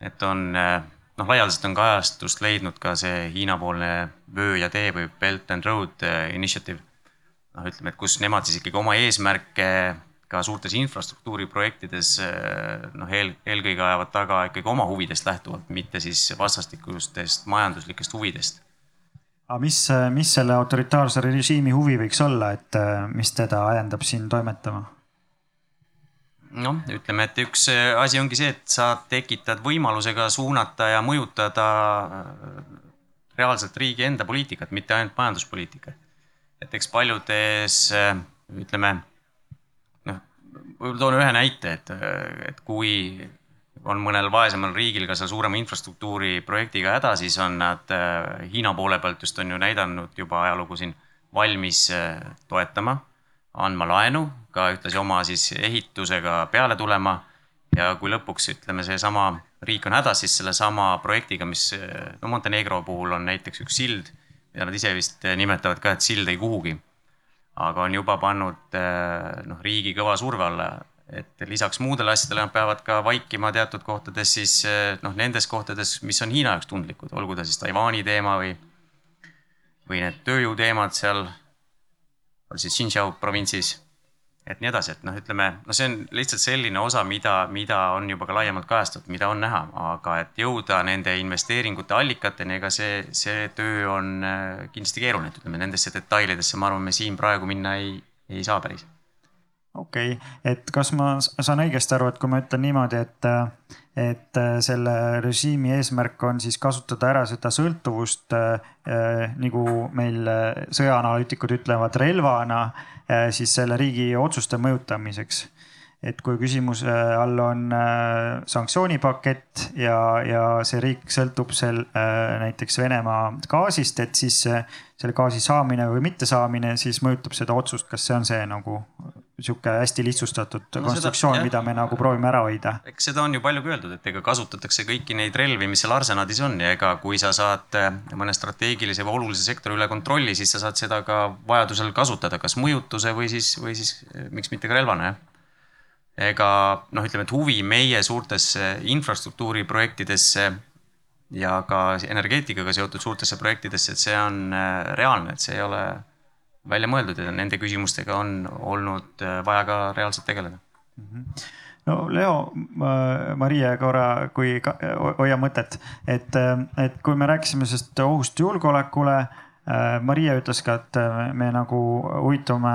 et on, noh, laialdaselt on kajastust leidnud ka see Hiina-poolne vöö ja tee või Belt and Road Initiative. noh, ütleme, et kus nemad siis ikkagi oma eesmärke ka suurtes infrastruktuuriprojektides eh, noh, eel, eelkõige ajavad taga ikkagi oma huvidest lähtuvalt, mitte siis vastastikustest majanduslikest huvidest. aga mis, mis selle autoritaarse režiimi huvi võiks olla, et eh, mis teda ajendab siin toimetama? noh, ütleme, et üks eh, asi ongi see, et sa tekitad võimaluse ka suunata ja mõjutada reaalselt riigi enda poliitikat, mitte ainult majanduspoliitikat. et eks paljudes ütleme võib-olla toon ühe näite, et, et kui on mõnel vaesemal riigil ka seal suurema infrastruktuuri projektiga häda, siis on nad äh, Hiina poole pealt just on ju näidanud juba ajalugu siin valmis äh, toetama, andma laenu, ka ühtlasi oma siis ehitusega peale tulema. ja kui lõpuks ütleme, seesama riik on hädas, siis sellesama projektiga, mis äh, no Montenegro puhul on näiteks üks sild, mida nad ise vist nimetavad ka, et sild ei kuhugi aga on juba pannud eh, noh, riigi kõva surve alla, et lisaks muudele asjadele nad peavad ka vaikima teatud kohtades siis eh, noh, nendes kohtades, mis on Hiina jaoks tundlikud, olgu ta siis Taiwan'i teema või, või need tööjõuteemad seal, siis Xinjiang provintsis et nii edasi, et noh, ütleme, no see on lihtsalt selline osa, mida, mida on juba ka laiemalt kajastatud, mida on näha, aga et jõuda nende investeeringute allikateni, ega see, see töö on äh, kindlasti keeruline, et ütleme nendesse detailidesse, ma arvan, me siin praegu minna ei, ei saa päris okei okay., et kas ma saan õigesti aru, et kui ma ütlen niimoodi, et, et selle režiimi eesmärk on siis kasutada ära seda sõltuvust äh, nagu meil sõjaanalüütikud ütlevad relvana äh, siis selle riigi otsuste mõjutamiseks et kui küsimuse all on äh, sanktsioonipakett ja, ja see riik sõltub seal äh, näiteks Venemaa gaasist, et siis äh, selle gaasi saamine või mittesaamine siis mõjutab seda otsust, kas see on see nagu sihuke hästi lihtsustatud no, konstruktsioon, mida me nagu proovime ära hoida. eks seda on ju palju ka öeldud, et ega kasutatakse kõiki neid relvi, mis seal arsenadis on ja ega kui sa saad mõne strateegilise või olulise sektori üle kontrolli, siis sa saad seda ka vajadusel kasutada, kas mõjutuse või siis, või siis miks mitte ka relvana jah ega noh, ütleme, et huvi meie suurtesse infrastruktuuriprojektidesse ja ka energeetikaga seotud suurtesse projektidesse, et see on äh, reaalne, et see ei ole välja mõeldud ja nende küsimustega on olnud äh, vaja ka reaalselt tegeleda mm. -hmm no Leo, Maria korra, kui hoia mõtet, et, et kui me rääkisime sellest ohust julgeolekule. Maria ütles ka, et me nagu huvitume,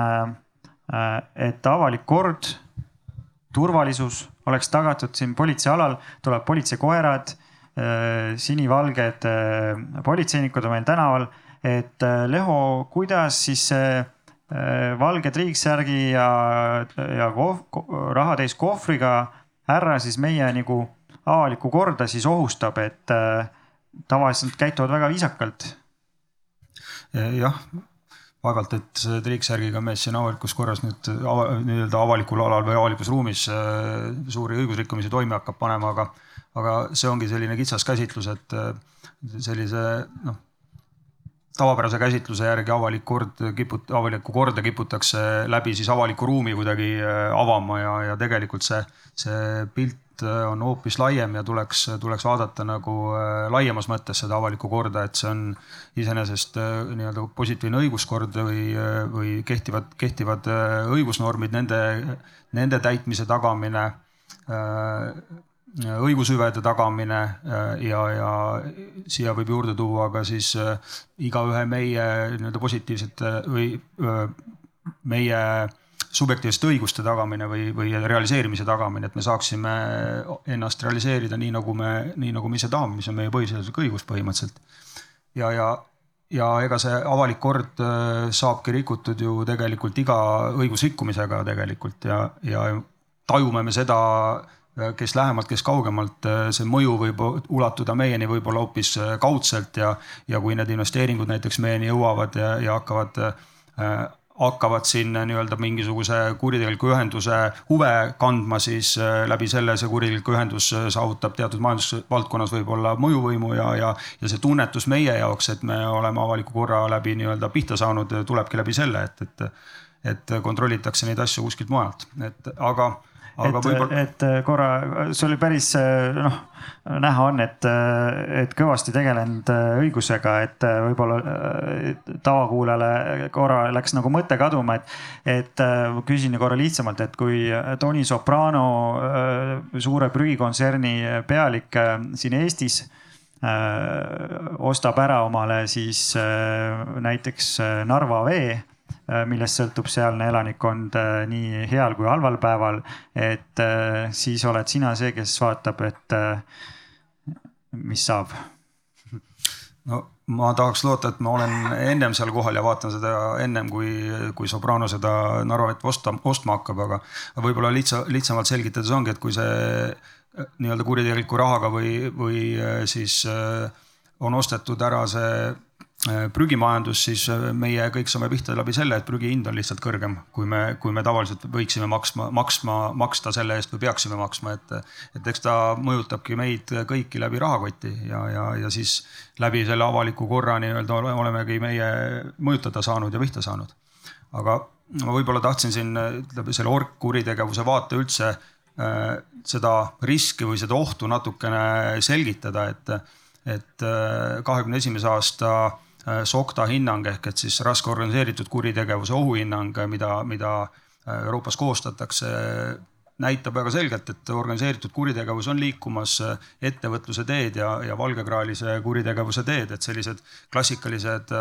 et avalik kord, turvalisus oleks tagatud siin politseialal, tuleb politseikoerad, sinivalged politseinikud on meil tänaval. et Leho, kuidas siis see valge triiksärgi ja, ja kohv, rahatäis kohvriga härra siis meie nagu avalikku korda siis ohustab, et äh, tavaliselt käituvad väga viisakalt. jah, vaevalt, et see triiksärgiga mees siin avalikus korras nüüd nii-öelda avalikul alal või avalikus ruumis äh, suuri õigusrikkumisi toime hakkab panema, aga, aga see ongi selline kitsas käsitlus, et äh, sellise noh tavapärase käsitluse järgi avalik kord kiput-, avalikku korda kiputakse läbi siis avaliku ruumi kuidagi äh, avama ja, ja tegelikult see, see pilt on hoopis laiem ja tuleks, tuleks vaadata nagu äh, laiemas mõttes seda avalikku korda, et see on iseenesest nii-öelda positiivne õiguskord või, või kehtivad, kehtivad õigusnormid, nende, nende täitmise tagamine õigushüvede tagamine äh, ja, ja siia võib juurde tuua ka siis äh, igaühe meie nii-öelda positiivsete või meie subjektiivsete õiguste tagamine või, või realiseerimise tagamine, et me saaksime ennast realiseerida nii, nagu me, nii nagu me ise tahame, mis on meie põhiseaduslik õigus põhimõtteliselt. ja, ja, ja ega see avalik kord äh, saabki rikutud ju tegelikult iga õigusrikkumisega tegelikult ja, ja tajume me seda Äh, kes lähemalt, kes kaugemalt, äh, see mõju võib ulatuda meieni võib-olla hoopis kaudselt ja, ja kui need investeeringud näiteks meieni jõuavad ja, ja hakkavad äh,, hakkavad siin nii-öelda mingisuguse kuritegeliku ühenduse huve kandma, siis äh, läbi selle see kuritegelik ühendus saavutab teatud majandusvaldkonnas võib-olla mõjuvõimu ja, ja, ja see tunnetus meie jaoks, et me oleme avaliku korra läbi nii-öelda pihta saanud, tulebki läbi selle, et, et, et kontrollitakse neid asju kuskilt mujalt, et aga et, et korra, see oli päris noh, näha on, et, et kõvasti tegelenud õigusega, et võib-olla tavakuulajale korra läks nagu mõte kaduma, et, et küsin korra lihtsamalt, et kui Tony Soprano, suure prügikontserni pealik siin Eestis ostab ära omale siis näiteks Narva vee Äh, millest sõltub sealne elanikkond äh, nii heal kui halval päeval. et äh, siis oled sina see, kes vaatab, et mis saab. no ma tahaks loota, et ma olen ennem seal kohal ja vaatan seda ennem kui, kui Soprano seda Narvat osta, ostma hakkab, aga võib-olla lihtsa, lihtsamalt selgitades ongi, et kui see nii-öelda kuritegeliku rahaga või, või siis on ostetud ära see Äh, prügimajandus, siis äh, meie kõik saame pihta läbi selle, et prügi hind on lihtsalt kõrgem, kui me, kui me tavaliselt võiksime maksma, maksma, maksta selle eest või peaksime maksma, et. et eks ta mõjutabki meid kõiki läbi rahakoti ja, ja, ja siis läbi selle avaliku korra nii-öelda olemegi meie mõjutada saanud ja pihta saanud. aga ma võib-olla tahtsin siin ütleme selle orgkuritegevuse vaate üldse äh, seda riski või seda ohtu natukene selgitada, et, et kahekümne esimese aasta Äh, SOCTA hinnang ehk et siis raske organiseeritud kuritegevuse ohuhinnang, mida, mida äh, Euroopas koostatakse, näitab väga selgelt, et organiseeritud kuritegevus on liikumas äh, ettevõtluse teed ja, ja valgekraalise kuritegevuse teed, et sellised klassikalised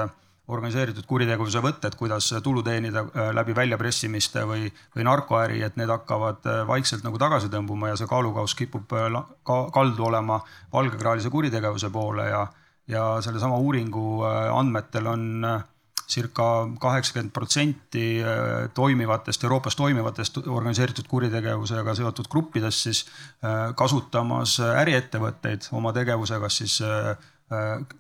organiseeritud kuritegevuse võtted, kuidas tulu teenida läbi väljapressimiste või, või narkoäri, et need hakkavad vaikselt nagu tagasi tõmbuma ja see kaalukauss kipub ka kaldu olema valgekraalise kuritegevuse poole ja ja sellesama uuringu äh, andmetel on äh, circa kaheksakümmend protsenti äh, toimivatest, Euroopas toimivatest organiseeritud kuritegevusega seotud gruppidest siis kasutamas äriettevõtteid oma tegevuse, kas siis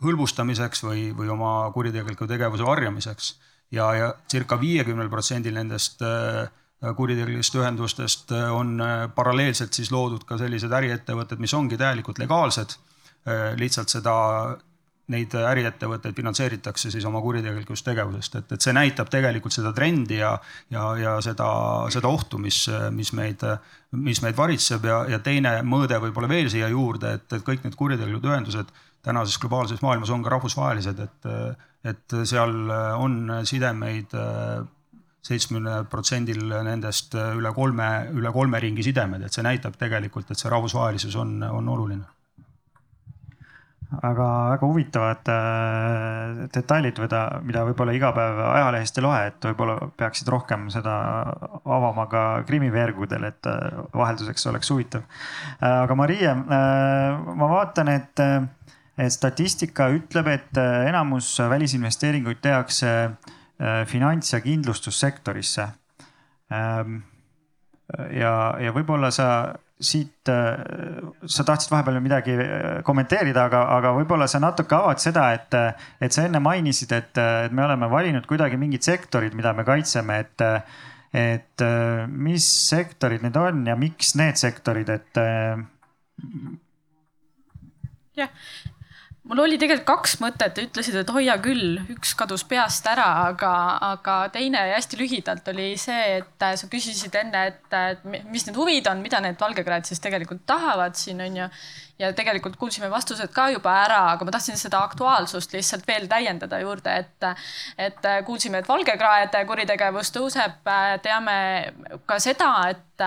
hõlbustamiseks või, või oma kuritegeliku tegevuse varjamiseks. ja, ja circa viiekümnel protsendil nendest kuritegelikest ühendustest on paralleelselt siis loodud ka sellised äriettevõtted, mis ongi täielikult legaalsed. lihtsalt seda neid äriettevõtteid finantseeritakse siis oma kuritegelikust tegevusest, et, et see näitab tegelikult seda trendi ja, ja, ja seda, seda ohtu, mis, mis meid, mis meid varitseb. Ja, ja teine mõõde võib-olla veel siia juurde, et, et kõik need kuritegelikud ühendused tänases globaalses maailmas on ka rahvusvahelised, et, et seal on sidemeid seitsmekümnel protsendil nendest üle kolme, üle kolme ringi sidemed, et see näitab tegelikult, et see rahvusvahelisus on, on oluline aga väga huvitavad äh, detailid, mida, mida võib-olla iga päev ajalehest ei loe, et võib-olla peaksid rohkem seda avama ka krimiveergudel, et äh, vahelduseks oleks huvitav äh,. aga Marie äh,, ma vaatan, et, et statistika ütleb, et enamus välisinvesteeringuid tehakse finants- ja kindlustussektorisse ähm, ja, ja võib-olla sa siit, äh, sa tahtsid vahepeal midagi äh, kommenteerida, aga, aga võib-olla sa natuke avad seda, et, et sa enne mainisid, et, et me oleme valinud kuidagi mingid sektorid, mida me kaitseme, et, et mis sektorid need on ja miks need sektorid, et. jah, mul oli tegelikult kaks mõtet, ütlesid, et hoia küll, üks kadus peast ära, aga, aga teine hästi lühidalt oli see, et sa küsisid enne, et, et mis need huvid on, mida need valgekraed siis tegelikult tahavad siin on ju ja tegelikult kuulsime vastused ka juba ära, aga ma tahtsin seda aktuaalsust lihtsalt veel täiendada juurde, et, et kuulsime, et valgekraede kuritegevus tõuseb. teame ka seda, et,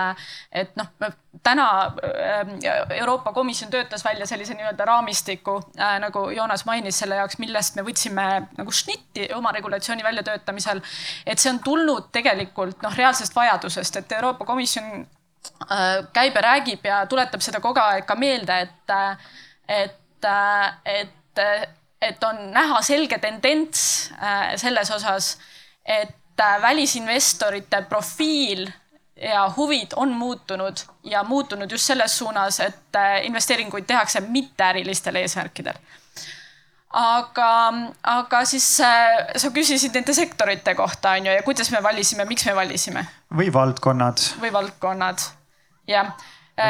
et noh, täna äh, Euroopa Komisjon töötas välja sellise nii-öelda raamistiku äh, nagu Joonas mainis selle jaoks, millest me võtsime nagu šnitti oma regulatsiooni väljatöötamisel. et see on tulnud tegelikult noh, reaalsest vajadusest, et Euroopa Komisjon Äh, käib ja räägib ja tuletab seda kogu aeg ka meelde, et, et, et, et on näha selge tendents äh, selles osas, et välisinvestorite profiil ja huvid on muutunud ja muutunud just selles suunas, et investeeringuid tehakse mitteärilistel eesmärkidel aga, aga siis äh, sa küsisid nende sektorite kohta, on ju, ja kuidas me valisime, miks me valisime? või valdkonnad. või valdkonnad, jah.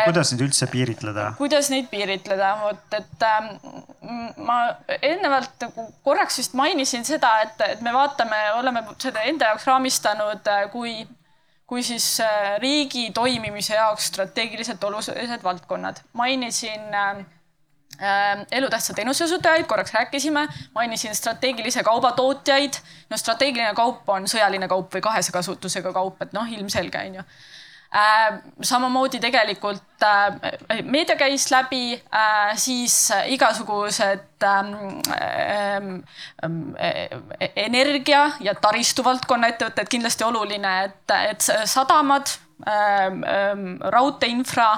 kuidas neid üldse piiritleda? kuidas neid piiritleda, vot et äh, ma eelnevalt nagu korraks vist mainisin seda, et, et me vaatame, oleme seda enda jaoks raamistanud äh, kui, kui siis äh, riigi toimimise jaoks strateegiliselt olulised valdkonnad. mainisin äh, Äh, elutähtsa teenuse osutajaid, korraks rääkisime, mainisin strateegilise kauba tootjaid. no strateegiline kaup on sõjaline kaup või kahese kasutusega kaup, et noh, ilmselge on ju. Äh, samamoodi tegelikult äh, meedia käis läbi, siis igasugused ähm, ähm, energia ja taristu valdkonna ettevõtted kindlasti oluline, et, et sadamad, ähm, raudteeinfra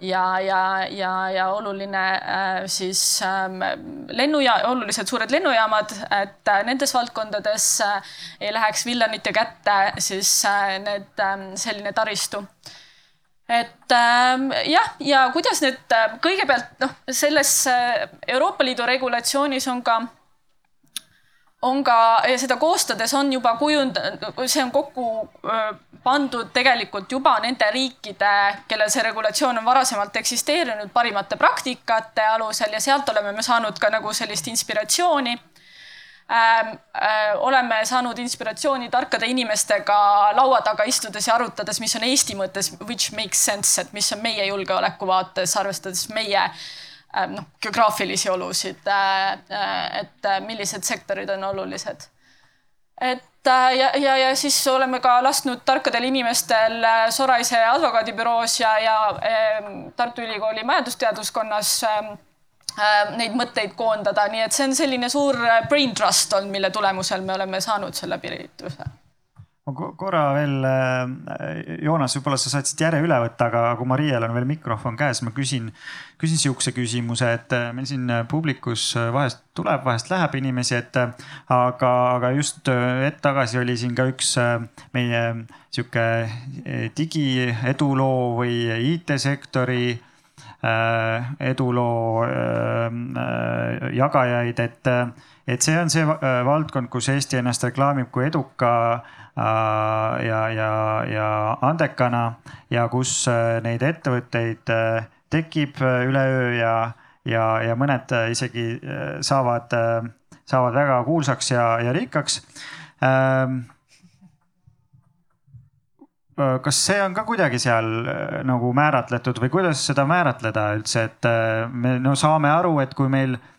ja, ja, ja, ja oluline äh, siis ähm, lennuja-, olulised suured lennujaamad, et äh, nendes valdkondades äh, ei läheks villanite kätte siis need, ähm, selline taristu. Et ähm, jah, ja kuidas need kõigepealt noh, selles Euroopa Liidu regulatsioonis on ka on ka seda koostades on juba kujund-, see on kokku pandud tegelikult juba nende riikide, kellel see regulatsioon on varasemalt eksisteerinud, parimate praktikate alusel ja sealt oleme me saanud ka nagu sellist inspiratsiooni ähm,. Äh, oleme saanud inspiratsiooni tarkade inimestega laua taga istudes ja arutades, mis on Eesti mõttes, which makes sense, et mis on meie julgeoleku vaates, arvestades meie äh, noh, geograafilisi olusid, äh, et millised sektorid on olulised. et Äh, ja, ja, ja siis oleme ka lasknud tarkadel inimestel äh, Soraise advokaadibüroos ja, ja ähm, Tartu Ülikooli majandusteaduskonnas ähm, äh, neid mõtteid koondada, nii et see on selline suur brain trust olnud, mille tulemusel me oleme saanud selle piirituse ma korra veel, äh, Joonas, võib-olla sa saad siit järje üle võtta, aga kui Mariel on veel mikrofon käes, ma küsin, küsin sihukese küsimuse, et äh, meil siin publikus vahest tuleb, vahest läheb inimesi, et aga, aga just hetk tagasi oli siin ka üks meie sihuke digieduloo või IT-sektori eduloo jagajaid, et, et see on see valdkond, kus Eesti ennast reklaamib kui eduka Äh, ja, ja, ja andekana ja kus äh, neid ettevõtteid äh, tekib üleöö ja, ja, ja mõned isegi saavad, saavad väga kuulsaks ja, ja rikkaks. Ähm, kas see on ka kuidagi seal nagu määratletud või kuidas seda määratleda üldse, et me no saame aru, et kui meil Äh,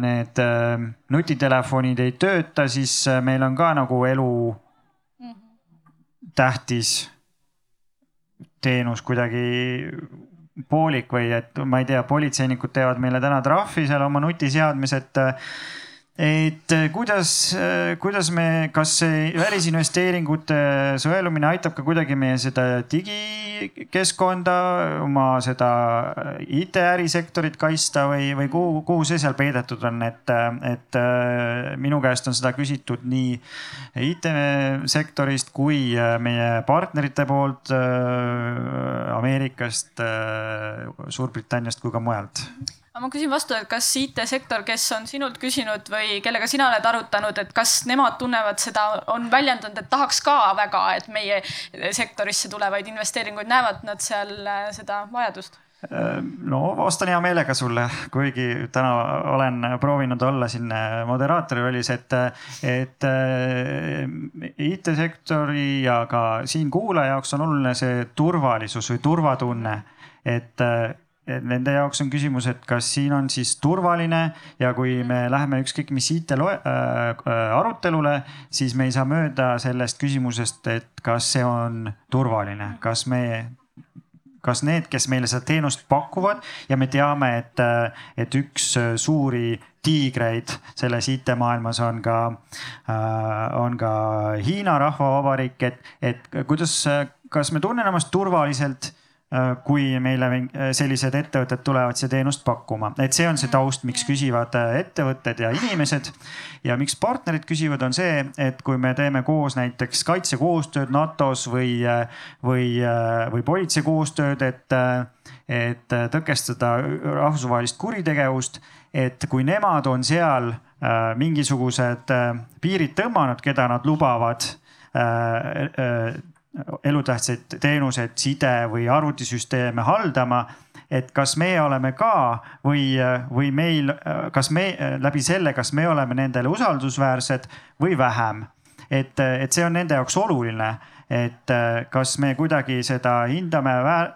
need äh, nutitelefonid ei tööta, siis äh, meil on ka nagu elu -hmm tähtis teenus kuidagi poolik või et ma ei tea, politseinikud teevad meile täna trahvi seal oma nutiseadmes, et et äh, kuidas, äh, kuidas me, kas see välisinvesteeringute sõelumine aitab ka kuidagi meie seda digikeskkonda, oma seda IT-ärisektorit kaitsta või, või kuhu, kuhu see seal peidetud on, et, et äh, minu käest on seda küsitud nii IT-sektorist kui meie partnerite poolt Ameerikast, Suurbritanniast kui ka mujalt aga ma küsin vastu, et kas IT-sektor, kes on sinult küsinud või kellega sina oled arutanud, et kas nemad tunnevad seda, on väljendanud, et tahaks ka väga, et meie sektorisse tulevaid investeeringuid näevad nad seal äh, seda vajadust? Äh, no vastan hea meelega sulle, kuigi täna olen proovinud olla siin äh, moderaatori rollis, et, et IT-sektori ja ka siin kuulaja jaoks on oluline see turvalisus või turvatunne, et nende jaoks on küsimus, et kas siin on siis turvaline ja kui me läheme ükskõik mis IT äh, äh, arutelule, siis me ei saa mööda sellest küsimusest, et kas see on turvaline, kas me kas need, kes meile seda teenust pakuvad ja me teame, et, et üks suuri tiigreid selles IT-maailmas on ka äh,, on ka Hiina Rahvavabariik, et, et kuidas, kas me tunneme ennast turvaliselt Äh, kui meile äh, sellised ettevõtted tulevad seda teenust pakkuma, et see on see taust, miks küsivad äh, ettevõtted ja inimesed. ja miks partnerid küsivad, on see, et kui me teeme koos näiteks kaitsekoostööd NATO-s või, või, või politsei koostööd, et, et tõkestada rahvusvahelist kuritegevust, et kui nemad on seal mingisugused piirid tõmmanud, keda nad lubavad elutähtsaid teenuseid, side või arvutisüsteeme haldama. et kas meie oleme ka või, või meil, kas me läbi selle, kas me oleme nendele usaldusväärsed või vähem. et, et see on nende jaoks oluline, et kas me kuidagi seda hindame väär,,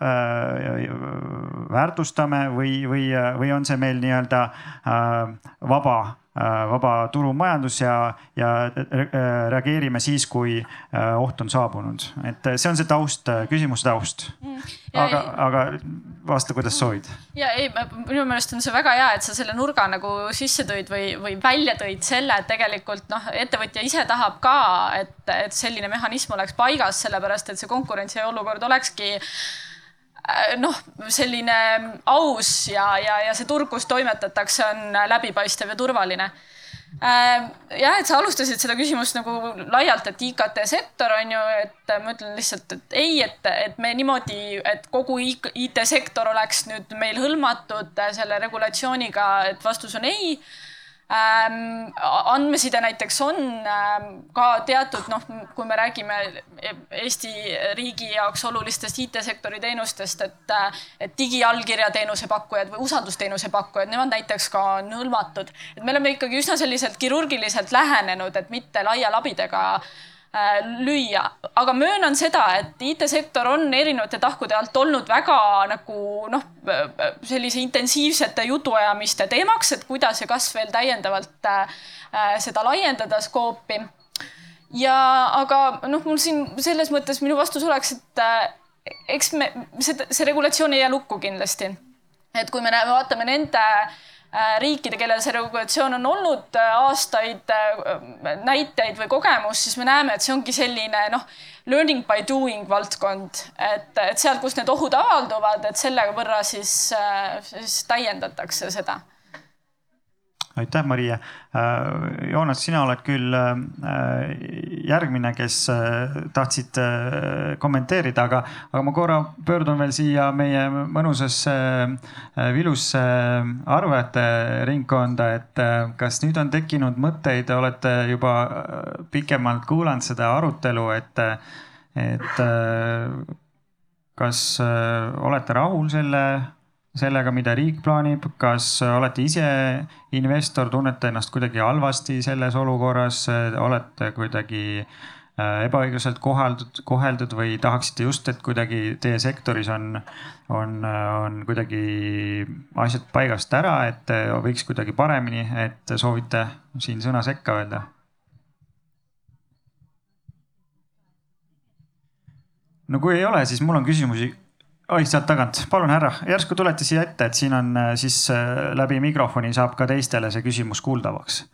väärtustame või, või, või on see meil nii-öelda vaba Äh, vaba turumajandus ja, ja äh, reageerime siis, kui äh, oht on saabunud, et see on see taust, küsimuse taust. Mm. aga, aga vasta, kuidas soovid. ja ei, minu meelest on see väga hea, et sa selle nurga nagu sisse tõid või, või välja tõid selle, et tegelikult noh, ettevõtja ise tahab ka, et, et selline mehhanism oleks paigas, sellepärast et see konkurentsiolukord olekski Äh, noh, selline aus ja, ja, ja see turg, kus toimetatakse, on läbipaistev ja turvaline. Äh, jah, et sa alustasid seda küsimust nagu laialt, et IKT sektor on ju, et ma ütlen lihtsalt, et ei, et, et me niimoodi, et kogu IT-sektor oleks nüüd meil hõlmatud selle regulatsiooniga, et vastus on ei ähm,. andmeside näiteks on ähm, ka teatud noh, kui me räägime Eesti riigi jaoks olulistest IT-sektori teenustest, et, et digiallkirja teenuse pakkujad või usaldusteenuse pakkujad, nemad näiteks ka on hõlmatud. et me oleme ikkagi üsna selliselt kirurgiliselt lähenenud, et mitte laia labidega äh, Äh, lüüa, aga möönan seda, et IT-sektor on erinevate tahkude alt olnud väga nagu noh, sellise intensiivsete jutuajamiste teemaks, et kuidas ja kas veel täiendavalt äh, seda laiendada skoopi. ja aga noh, mul siin selles mõttes minu vastus oleks, et äh, eks me, see, see regulatsioon ei jää lukku kindlasti. et kui me näeme, vaatame nende äh, Äh, riikide, kellel see regulatsioon on olnud äh, aastaid äh, näiteid või kogemus, siis me näeme, et see ongi selline noh, learning by doing valdkond, et, et sealt, kus need ohud avalduvad, et selle võrra siis, siis täiendatakse seda aitäh, Maria. Äh, Joonas, sina oled küll äh, järgmine, kes äh, tahtsid kommenteerida, aga, aga ma korra pöördun veel siia meie mõnusasse vilusse arvajate ringkonda, et kas nüüd on tekkinud mõtteid, olete juba pikemalt kuulanud seda arutelu, et, et kas olete rahul selle sellega, mida riik plaanib, kas olete ise investor, tunnete ennast kuidagi halvasti selles olukorras, olete kuidagi äh, ebaõiglaselt koheldud, koheldud või tahaksite just, et kuidagi teie sektoris on, on, on kuidagi asjad paigast ära, et võiks kuidagi paremini, et soovite siin sõna sekka öelda no kui ei ole, siis mul on küsimusi. Oi, sealt tagant, palun härra, järsku tulete siia ette, et siin on äh, siis äh, läbi mikrofoni saab ka teistele see küsimus kuuldavaks.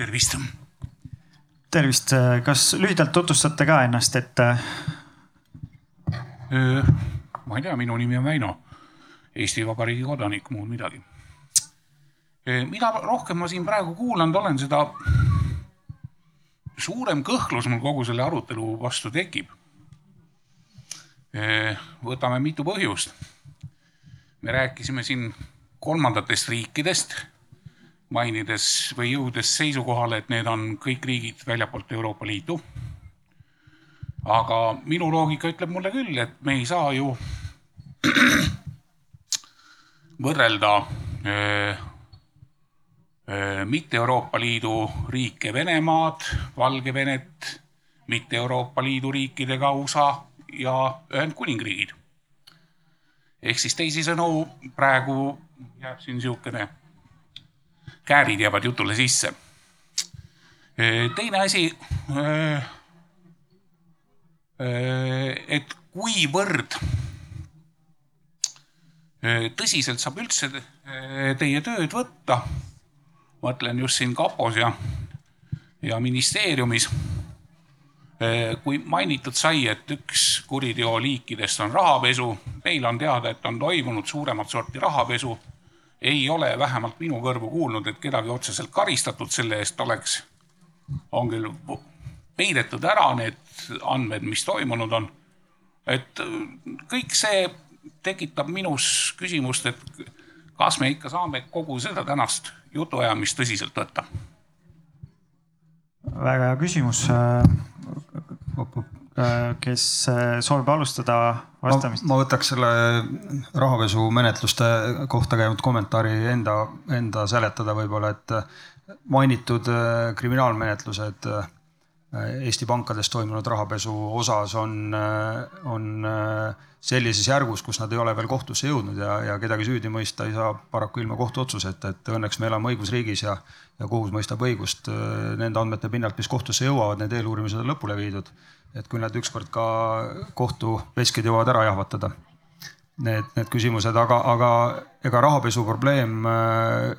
tervist. tervist, kas lühidalt tutvustate ka ennast, et? Ma ei tea, minu nimi on Väino, Eesti Vabariigi kodanik, muud midagi. mida rohkem ma siin praegu kuulanud olen, seda suurem kõhklus mul kogu selle arutelu vastu tekib. võtame mitu põhjust. me rääkisime siin kolmandatest riikidest mainides või jõudes seisukohale, et need on kõik riigid väljapoolt Euroopa Liitu. Aga minu loogika ütleb mulle küll, et me ei saa ju võrrelda öö, öö, mitte Euroopa Liidu riike Venemaad, Valgevenet, mitte Euroopa Liidu riikidega USA ja Ühendkuningriigid. ehk siis teisisõnu praegu jääb siin niisugune käärid jäävad jutule sisse. teine asi. Et kuivõrd tõsiselt saab üldse teie tööd võtta, mõtlen just siin kapos ja, ja ministeeriumis. kui mainitud sai, et üks kuriteo liikidest on rahapesu, meil on teada, et on toimunud suuremat sorti rahapesu ei ole vähemalt minu kõrvu kuulnud, et kedagi otseselt karistatud selle eest oleks. on küll peidetud ära need andmed, mis toimunud on. et kõik see tekitab minus küsimust, et kas me ikka saame kogu seda tänast jutuajamist tõsiselt võtta? väga hea küsimus Äh, kes äh, soovib alustada vastamist? ma võtaks selle rahapesumenetluste kohta käinud kommentaari enda, enda seletada võib-olla, et mainitud äh, kriminaalmenetlused Eesti pankades toimunud rahapesu osas on, on sellises järgus, kus nad ei ole veel kohtusse jõudnud ja, ja kedagi süüdi mõista ei saa paraku ilma kohtuotsuseta, et õnneks me elame õigusriigis ja, ja kohus mõistab õigust nende andmete pinnalt, mis kohtusse jõuavad, need eeluurimised on lõpule viidud et kui nad ükskord ka kohtuveskid jõuavad ära jahvatada. Need, need küsimused, aga, aga ega rahapesu probleem äh,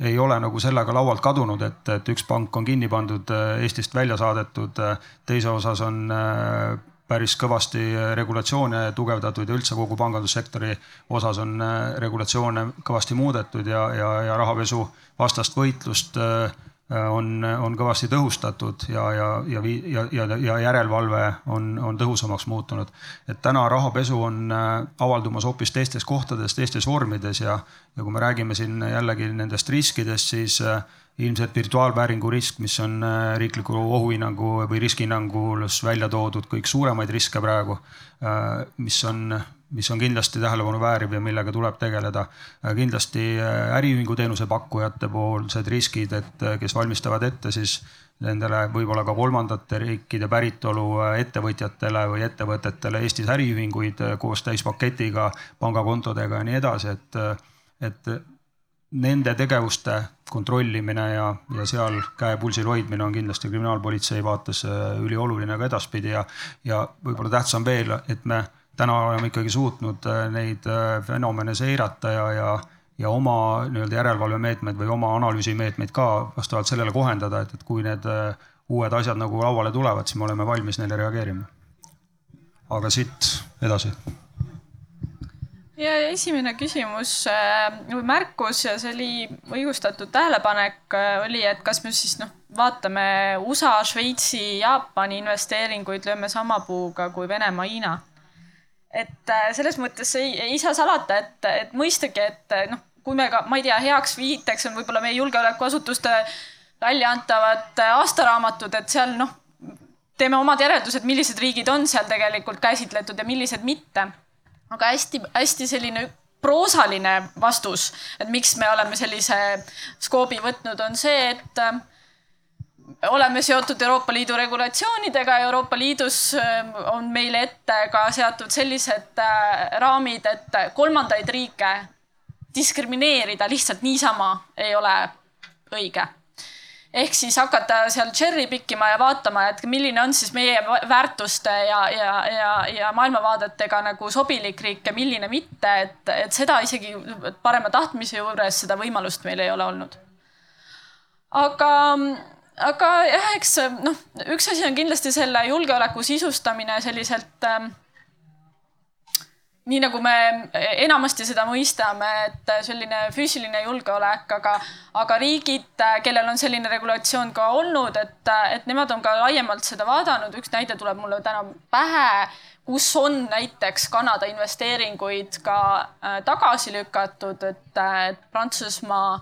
ei ole nagu sellega laualt kadunud, et, et üks pank on kinni pandud, Eestist välja saadetud, teise osas on äh, päris kõvasti regulatsioone tugevdatud ja üldse kogu pangandussektori osas on äh, regulatsioone kõvasti muudetud ja, ja, ja rahapesu vastast võitlust Äh, on, on kõvasti tõhustatud ja, ja, ja, ja, ja, ja järelevalve on, on tõhusamaks muutunud. et täna rahapesu on äh, avaldumas hoopis teistes kohtades, teistes vormides ja, ja kui me räägime siin jällegi nendest riskidest, siis äh, ilmselt virtuaalvääringu risk, mis on riikliku ohuhinnangu või riskihinnangus välja toodud kõik suuremaid riske praegu, mis on mis on kindlasti tähelepanu vääriv ja millega tuleb tegeleda. kindlasti äh, äriühingu teenuse pakkujate poolsed riskid, et äh, kes valmistavad ette siis nendele võib-olla ka kolmandate riikide päritolu äh, ettevõtjatele või ettevõtetele Eestis äriühinguid koos täispaketiga, pangakontodega ja nii edasi, et, et nende tegevuste kontrollimine ja, ja seal käe pulsil hoidmine on kindlasti kriminaalpolitsei vaates ülioluline ka edaspidi ja, ja võib-olla tähtsam veel, et me täna oleme ikkagi suutnud äh, neid äh, fenomene seirata ja, ja, ja oma nii-öelda järelevalvemeetmed või oma analüüsimeetmeid ka vastavalt sellele kohendada, et, et kui need äh, uued asjad nagu lauale tulevad, siis me oleme valmis neile reageerima. aga siit edasi ja esimene küsimus või märkus ja see oli õigustatud tähelepanek oli, et kas me siis noh, vaatame USA, Šveitsi, Jaapani investeeringuid, lööme sama puuga kui Venemaa, Hiina et äh, selles mõttes ei, ei saa salata, et, et mõistagi, et noh, kui me ka, ma ei tea, heaks viiteks on võib-olla meie julgeolekuasutuste välja antavad äh, aastaraamatud, et seal noh, teeme omad järeldused, millised riigid on seal tegelikult käsitletud ja millised mitte. aga hästi-hästi selline proosaline vastus, et miks me oleme sellise skoobi võtnud, on see, et äh, oleme seotud Euroopa Liidu regulatsioonidega, Euroopa Liidus ähm, on meile ette ka seatud sellised äh, raamid, et kolmandaid riike diskrimineerida lihtsalt niisama ei ole õige ehk siis hakata seal cherry pikkima ja vaatama, et milline on siis meie väärtuste ja, ja, ja, ja maailmavaadetega nagu sobilik riik ja milline mitte, et, et seda isegi parema tahtmise juures seda võimalust meil ei ole olnud. aga, aga jah, eks noh, üks asi on kindlasti selle julgeoleku sisustamine selliselt ähm, nii nagu me enamasti seda mõistame, et selline füüsiline julgeolek, aga, aga riigid, kellel on selline regulatsioon ka olnud, et, et nemad on ka laiemalt seda vaadanud, üks näide tuleb mulle täna pähe, kus on näiteks Kanada investeeringuid ka äh, tagasi lükatud, et, et Prantsusmaa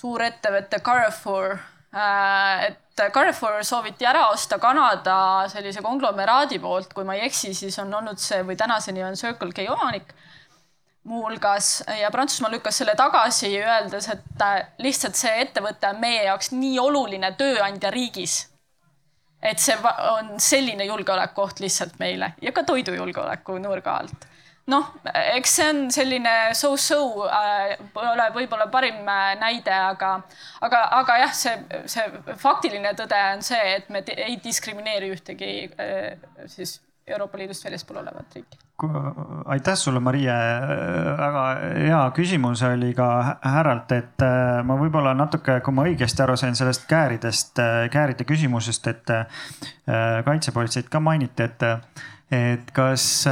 suurettevõte Carrefour äh,, et Carrefour sooviti ära osta Kanada sellise konglomeraadi poolt, kui ma ei eksi, siis on olnud see või tänaseni on Circle K omanik muuhulgas ja Prantsusmaa lükkas selle tagasi, öeldes, et äh, lihtsalt see ettevõte on meie jaoks nii oluline tööandja riigis. et see on selline julgeolekuoht lihtsalt meile ja ka toidujulgeoleku nurga alt noh, eks see on selline so-so äh,, pole võib-olla parim äh, näide, aga, aga, aga jah, see, see faktiline tõde on see, et me ei diskrimineeri ühtegi äh, siis Euroopa Liidust väljaspool olevat riiki. aitäh sulle, Marie, väga hea küsimus oli ka härralt, et äh, ma võib-olla natuke, kui ma õigesti aru sain sellest kääridest, äh, kääride küsimusest, et kaitsepolitseid ka mainiti, et, et kas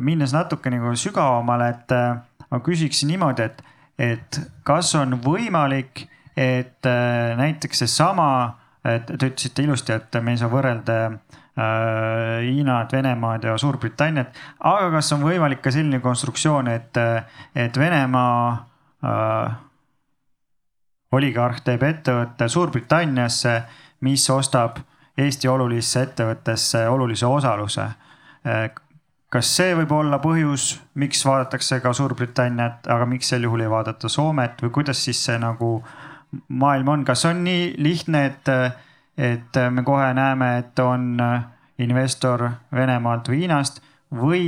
minnes natuke nagu sügavamale, et äh, ma küsiksin niimoodi, et, et kas on võimalik, et äh, näiteks seesama, te ütlesite ilusti, et me ei saa võrrelda äh, Hiinat, Venemaad ja Suurbritanniat, aga kas on võimalik ka selline konstruktsioon, et, et Venemaa äh, oligarh teeb ettevõtte Suurbritanniasse, mis ostab Eesti olulisse ettevõttesse olulise osaluse kas see võib olla põhjus, miks vaadatakse ka Suurbritanniat, aga miks sel juhul ei vaadata Soomet või kuidas siis see nagu maailm on, kas on nii lihtne, et, et me kohe näeme, et on investor Venemaalt või Hiinast või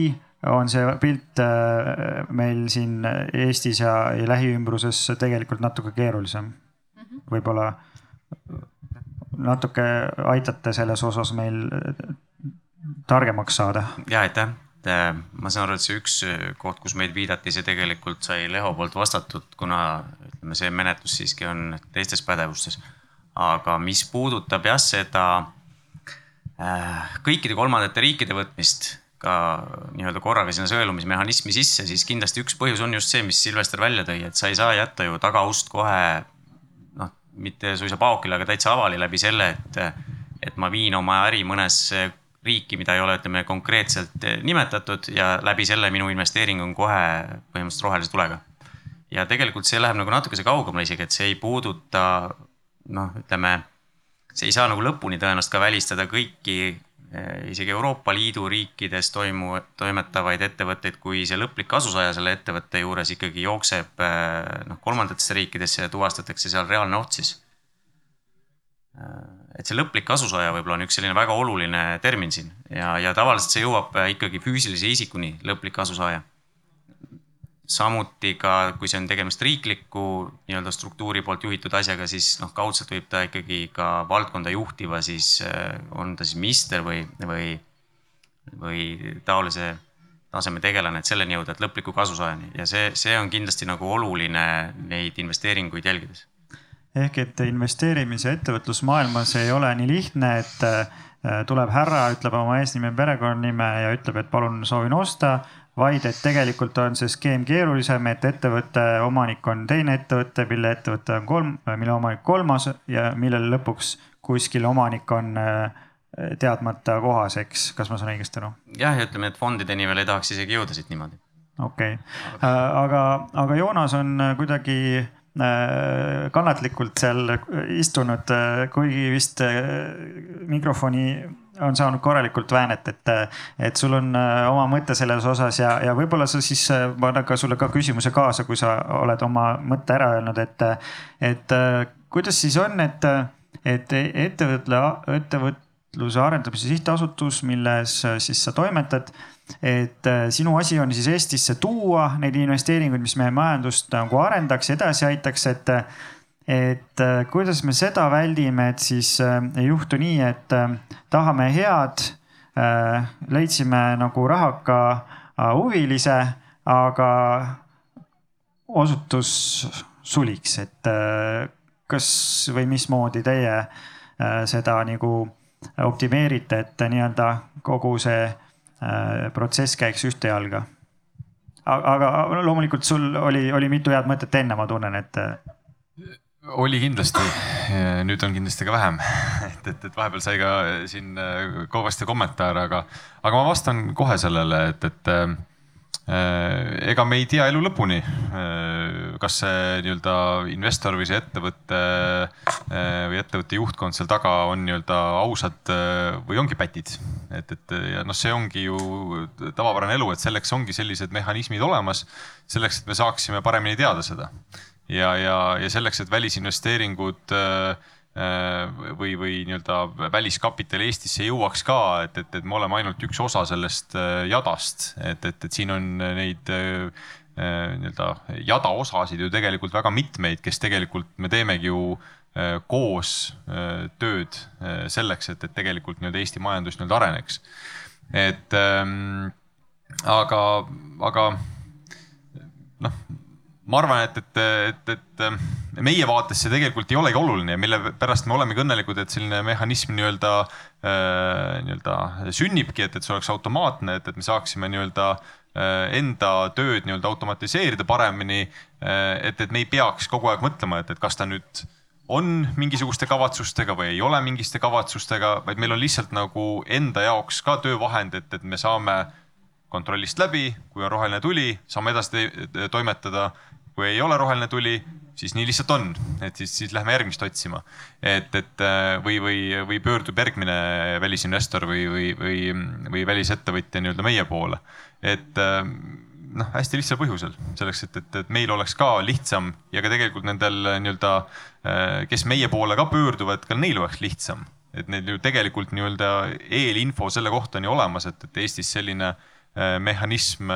on see pilt äh, meil siin Eestis ja, ja lähiümbruses tegelikult natuke keerulisem? võib-olla natuke aitate selles osas meil targemaks saada. ja aitäh et äh, ma saan aru, et see üks äh, koht, kus meid viidati, see tegelikult sai Leho poolt vastatud, kuna ütleme, see menetlus siiski on teistes pädevustes. aga mis puudutab jah, seda äh, kõikide kolmandate riikide võtmist ka nii-öelda korraga sinna sõelumismehhanismi sisse, siis kindlasti üks põhjus on just see, mis Silvester välja tõi, et sa ei saa jätta ju tagaust kohe noh, mitte suisa paokile, aga täitsa avali läbi selle, et, et ma viin oma äri mõnesse riiki, mida ei ole, ütleme konkreetselt eh, nimetatud ja läbi selle minu investeering on kohe põhimõtteliselt rohelise tulega. ja tegelikult see läheb nagu natukese kaugemale isegi, et see ei puuduta noh, ütleme, see ei saa nagu lõpuni tõenäoliselt ka välistada kõiki eh, isegi Euroopa Liidu riikides toimu, toimetavaid ettevõtteid, kui see lõplik kasusaaja selle ettevõtte juures ikkagi jookseb eh, noh, kolmandatesse riikidesse ja tuvastatakse seal reaalne oht siis et see lõplik kasusaaja võib-olla on üks selline väga oluline termin siin. Ja, ja tavaliselt see jõuab äh, ikkagi füüsilise isikuni, lõplik kasusaaja. samuti ka, kui see on tegemist riikliku nii-öelda struktuuri poolt juhitud asjaga, siis noh, kaudselt võib ta ikkagi ka valdkonda juhtiva, siis äh, on ta siis minister või, või, või taolise taseme tegelane, et selleni jõuda, et lõpliku kasusaajani. Ja see, see on kindlasti nagu oluline neid investeeringuid jälgides ehk et investeerimise ettevõtlusmaailmas ei ole nii lihtne, et äh, tuleb härra, ütleb oma eesnime, perekonnanime ja ütleb, et palun soovin osta, vaid et tegelikult on see skeem keerulisem, et ettevõtte omanik on teine ettevõte, mille ettevõte on kolm, mille omanik kolmas ja millel lõpuks kuskil omanik on äh, teadmata kohas, eks, kas ma saan õigesti aru? jah, ja ütleme, et fondideni veel ei tahaks isegi jõuda siit niimoodi. okei okay., äh, aga, aga Joonas on kuidagi kannatlikult seal istunud, äh, kuigi vist äh, mikrofoni on saanud korralikult väänet, et, et sul on oma mõte selles osas ja, ja võib-olla sa siis, ma annan ka sulle ka küsimuse kaasa, kui sa oled oma mõtte ära öelnud, et, et kuidas siis on, et, et ettevõtle, ettevõtluse arendamise sihtasutus, milles äh, siis sa toimetad. Et äh, sinu asi on siis Eestisse tuua neid investeeringuid, mis meie majandust nagu arendaks, edasi aitaks, et et äh, kuidas me seda väldime, et siis ei juhtu nii, et tahame head, leidsime nagu rahaka huvilise, aga osutus suliks, et kas või mismoodi teie äh, seda nagu optimeerite, et nii-öelda kogu see äh, protsess käiks ühte jalga? aga loomulikult sul oli, oli mitu head mõtet enne, ma tunnen, et. Äh, oli kindlasti, nüüd on kindlasti ka vähem, et, et, et vahepeal sai ka siin kõvasti kommentaare, aga, aga ma vastan kohe sellele, et, et Äh, ega me ei tea elu lõpuni, äh, kas see nii-öelda investor või see ettevõte äh, või ettevõtte juhtkond seal taga on nii-öelda ausad või ongi pätid. et, et ja noh, see ongi ju tavapärane elu, et selleks ongi sellised mehhanismid olemas, selleks, et me saaksime paremini teada seda. ja, ja, ja selleks, et välisinvesteeringud äh, Äh, või, või nii-öelda väliskapital Eestisse jõuaks ka, et, et, et me oleme ainult üks osa sellest äh, jadast, et, et, et siin on neid äh, nii-öelda jada osasid ju tegelikult väga mitmeid, kes tegelikult me teemegi ju koos tööd selleks, et, et tegelikult nii-öelda Eesti majandus nii-öelda areneks. et ähm, aga, aga noh ma arvan, et, et, et, et meie vaates see tegelikult ei olegi oluline ja mille pärast me olemegi õnnelikud, et selline mehhanism nii-öelda äh,, nii-öelda sünnibki, et, et see oleks automaatne, et, et me saaksime nii-öelda äh, enda tööd nii-öelda automatiseerida paremini. Äh, et, et me ei peaks kogu aeg mõtlema, et, et kas ta nüüd on mingisuguste kavatsustega või ei ole mingiste kavatsustega, vaid meil on lihtsalt nagu enda jaoks ka töövahend, et, et me saame kontrollist läbi, kui on roheline tuli, saame edasi toimetada kui ei ole roheline tuli, siis nii lihtsalt on, et siis, siis lähme järgmist otsima. et, et äh, või, või, või pöördub järgmine välisinvestor või, või, või, või välisettevõtja nii-öelda meie poole. et äh, noh, hästi lihtsal põhjusel, selleks, et, et, et meil oleks ka lihtsam ja ka tegelikult nendel nii-öelda, äh, kes meie poole ka pöörduvad, ka neil oleks lihtsam. et neil ju tegelikult nii-öelda eelinfo selle kohta on ju olemas, et, et Eestis selline mehhanism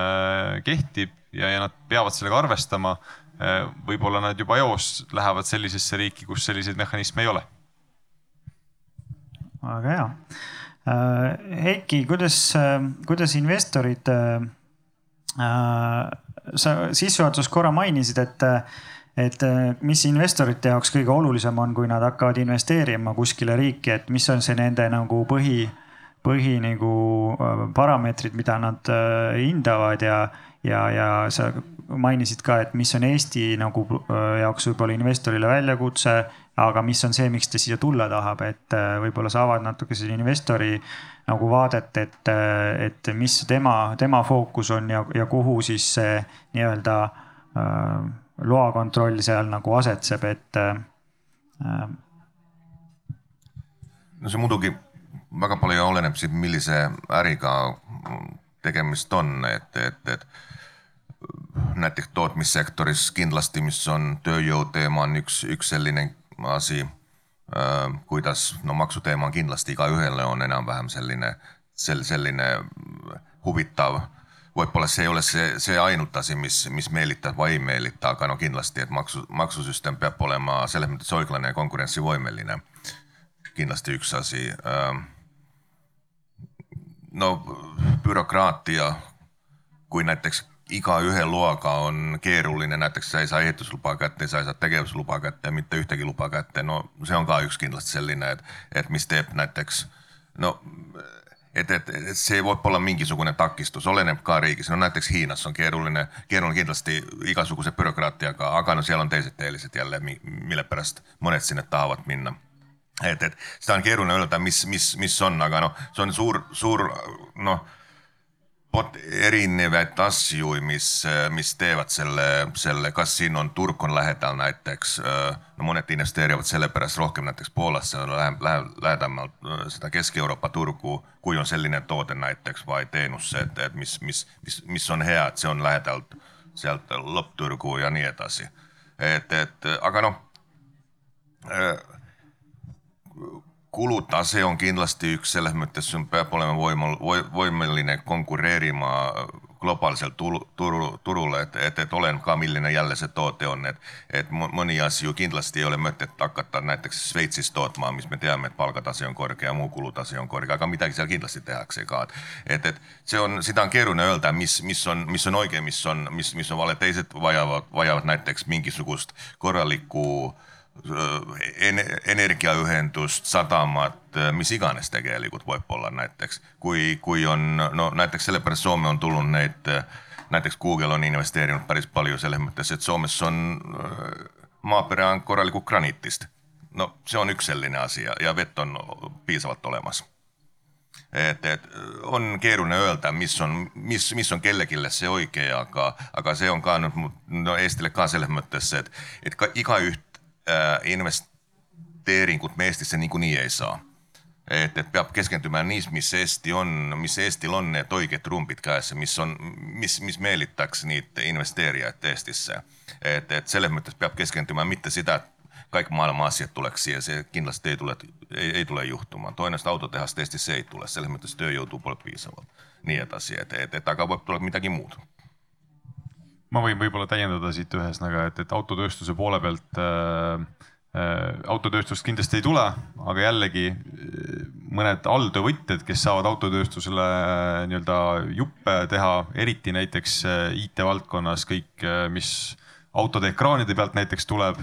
kehtib ja, ja nad peavad sellega arvestama. Äh, võib-olla nad juba eos lähevad sellisesse riiki, kus selliseid mehhanisme ei ole. väga hea. Äh, Heiki, kuidas, äh, kuidas investorid, sa sissejuhatuses korra mainisid, et et mis investorite jaoks kõige olulisem on, kui nad hakkavad investeerima kuskile riiki, et mis on see nende nagu põhi, põhi nagu parameetrid, mida nad hindavad ja ja, ja sa mainisid ka, et mis on Eesti nagu äh, jaoks võib-olla investorile väljakutse, aga mis on see, miks ta siia tulla tahab, et äh, võib-olla sa avad natuke selle investori nagu vaadet, et, äh, et mis tema, tema fookus on ja, ja kuhu siis see nii-öelda äh, loakontroll seal nagu asetseb, et äh,. no see muidugi väga palju oleneb siit, millise äriga tegemist on, et, et, et näiteks tootmissektoris kindlasti, mis on tööjõuteema, on üks, üks selline asi. kuidas, no maksuteema on kindlasti igaühele on enam-vähem selline, sel-, selline huvitav võib-olla see ei ole see, see ainult asi, mis, mis meelitab või ei meelita, aga no kindlasti, et maksu, maksusüsteem peab olema selles mõttes õiglane ja konkurentsivõimeline. Kindlasti üks asi. no bürokraatia, kui näiteks igaühe loaga on keeruline, näiteks sa ei saa ehitusluba kätte, sa ei saa tegevusluba kätte, mitte ühtegi luba kätte, no see on ka üks kindlasti selline, et, et mis teeb näiteks no et, et, et see võib olla mingisugune takistus, oleneb ka riigis, no näiteks Hiinas on keeruline, keeruline kindlasti igasuguse bürokraatiaga, aga no seal on teised eelised jälle, mille pärast mõned sinna tahavad minna. Et, et seda on keeruline öelda, mis, mis, mis on, aga noh, see on suur, suur noh erinevaid asju, mis, mis teevad selle, selle, kas siin on turg on lähedal näiteks. no mõned investeerivad sellepärast rohkem näiteks Poolasse läheb, läheb lähedamalt seda Kesk-Euroopa kui on selline toode näiteks või teenus, et, et mis, mis, mis, mis on hea, et see on lähedalt sealt lõppturgu ja nii edasi. et, et aga noh kulutase on kindlasti üks selles mõttes, sul peab olema võimal, võimeline konkureerima globaalsel turu, turu, turule, et, et, et oleneb ka, milline jälle see toote on, et, et mõni asju kindlasti ei ole mõtet hakata näiteks Šveitsis tootma, mis me teame, et palgatase on kõrge ja muu kulutase on kõrge, aga midagi seal kindlasti tehakse ka. et, et see on, seda on keeruline öelda, mis, mis on, mis on õige, mis on, mis, mis on vale, teised vajavad, vajavad näiteks mingisugust korralikku äh, energiaühendust, sadamat, mis iganes tegelikult võib-olla näiteks. kui, kui on, no näiteks sellepärast Soome on tulnud neid, näiteks Google on investeerinud päris palju selles mõttes, et Soomes on maapere on korralikult graniitist. no see on üks selline asi ja, vett on piisavalt olemas et, et on keeruline öelda, mis on, mis, mis on kellelegi see õige, aga, aga see on ka nüüd no Eestile ka selles mõttes, et, et ka igaüht Äh, investeeringut me Eestisse niikuinii ei saa. et, et peab keskenduma nii, mis Eesti on, mis Eestil on need õiged trumbid käes, mis on, mis, mis meelitaks neid investeerijaid Eestisse. et, et selles mõttes peab keskenduma mitte seda, et kõik maailma asjad tuleks siia, see kindlasti ei tule, ei, ei tule juhtuma. tõenäoliselt autotehast Eestisse ei tule, selles mõttes tööjõudu pole piisavalt. nii edasi, et, et, et aga võib tulla midagi muud ma võin võib-olla täiendada siit ühesõnaga, et, et autotööstuse poole pealt äh, äh, autotööstust kindlasti ei tule, aga jällegi äh, mõned alltöövõtjad, kes saavad autotööstusele äh, nii-öelda juppe teha, eriti näiteks äh, IT valdkonnas kõik, mis autode ekraanide pealt näiteks tuleb,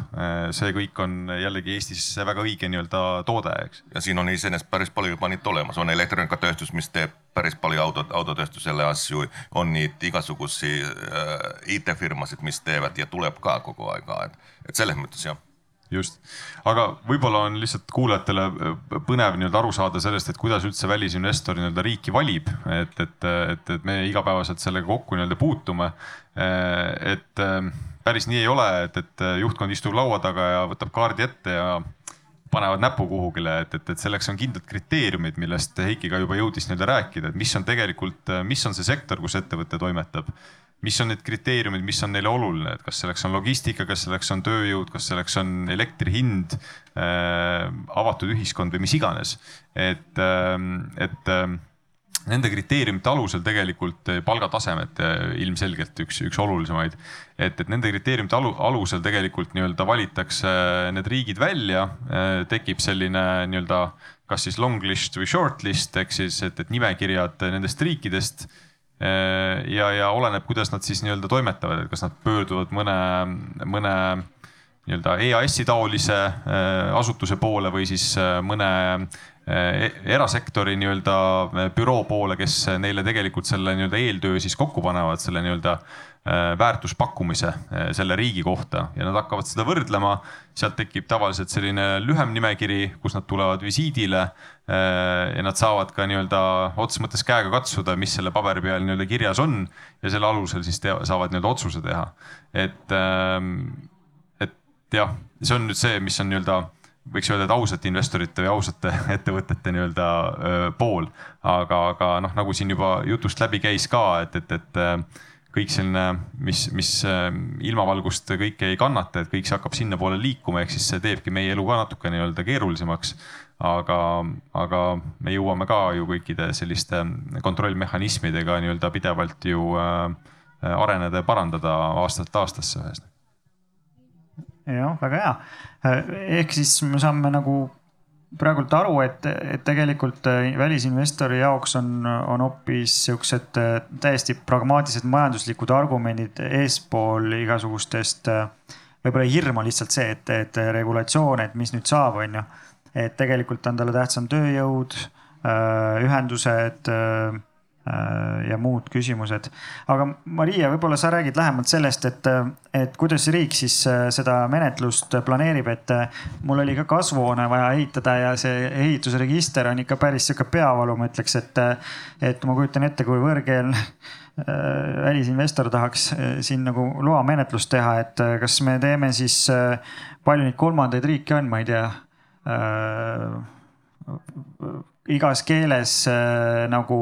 see kõik on jällegi Eestis väga õige nii-öelda toode, eks. ja siin on iseenesest päris palju juba neid olemas, on elektroonikatööstus, mis teeb päris palju auto, autotööstusele asju, on neid igasuguseid äh, IT-firmasid, mis teevad ja tuleb ka kogu aeg, et, et selles mõttes jah. Just, aga võib-olla on lihtsalt kuulajatele põnev nii-öelda aru saada sellest, et kuidas üldse välisinvestor nii-öelda riiki valib, et, et, et, et me igapäevaselt sellega kokku nii-öelda puutume. et päris nii ei ole, et, et juhtkond istub laua taga ja võtab kaardi ette ja panevad näpu kuhugile, et, et, et selleks on kindlad kriteeriumid, millest Heiki ka juba jõudis nii-öelda rääkida, et mis on tegelikult, mis on see sektor, kus ettevõte toimetab. mis on need kriteeriumid, mis on neile oluline, et kas selleks on logistika, kas selleks on tööjõud, kas selleks on elektri hind äh,, avatud ühiskond või mis iganes. et äh,, et äh, nende kriteeriumite alusel tegelikult eh, palgatasemed eh, ilmselgelt üks, üks olulisemaid. et, et nende kriteeriumite alu, alusel tegelikult nii-öelda valitakse need riigid välja, eh, tekib selline nii-öelda kas siis long list või short list ehk siis, et, et nimekirjad nendest riikidest. ja, ja oleneb, kuidas nad siis nii-öelda toimetavad, et kas nad pöörduvad mõne, mõne nii-öelda EAS-i taolise asutuse poole või siis mõne Eh, erasektori nii-öelda eh, büroo poole, kes neile tegelikult selle nii-öelda eeltöö siis kokku panevad, selle nii-öelda eh, väärtuspakkumise selle riigi kohta ja nad hakkavad seda võrdlema. sealt tekib tavaliselt selline lühem nimekiri, kus nad tulevad visiidile. ja nad saavad ka nii-öelda otseses mõttes käega katsuda, mis selle paberi peal nii-öelda kirjas on ja selle alusel siis tea, saavad nii-öelda otsuse teha. et, ehm, et jah, see on nüüd see, mis on nii-öelda võiks öelda, et ausate investorite või ausate ettevõtete nii-öelda pool. aga, aga noh, nagu siin juba jutust läbi käis ka, et, et, et kõik selline, mis, mis ilmavalgust kõike ei kannata, et kõik see hakkab sinnapoole liikuma, ehk siis see teebki meie elu ka natuke nii-öelda keerulisemaks. aga, aga me jõuame ka ju kõikide selliste kontrollmehhanismidega nii-öelda pidevalt ju areneda ja parandada aastast aastasse ühesõnaga jah, väga hea. ehk siis me saame nagu praegult aru, et, et tegelikult äh, välisinvestori jaoks on, on hoopis siuksed äh, täiesti pragmaatilised majanduslikud argumendid eespool igasugustest. Äh, võib-olla hirm on lihtsalt see, et, et regulatsioon, et mis nüüd saab, on ju. et tegelikult on talle tähtsam tööjõud, ühendused Äh, ja muud küsimused. aga Maria, võib-olla sa räägid lähemalt sellest, et, et kuidas riik siis äh, seda menetlust planeerib, et äh, mul oli ka kasvuhoone vaja ehitada ja see ehitusregister on ikka päris sihuke peavalu, ma ütleks, et, et ma kujutan ette, kui võõrkeelne välisinvestor tahaks siin nagu loamenetlust teha, et kas me teeme siis, palju neid kolmandaid riike on, ma ei tea igas keeles äh, nagu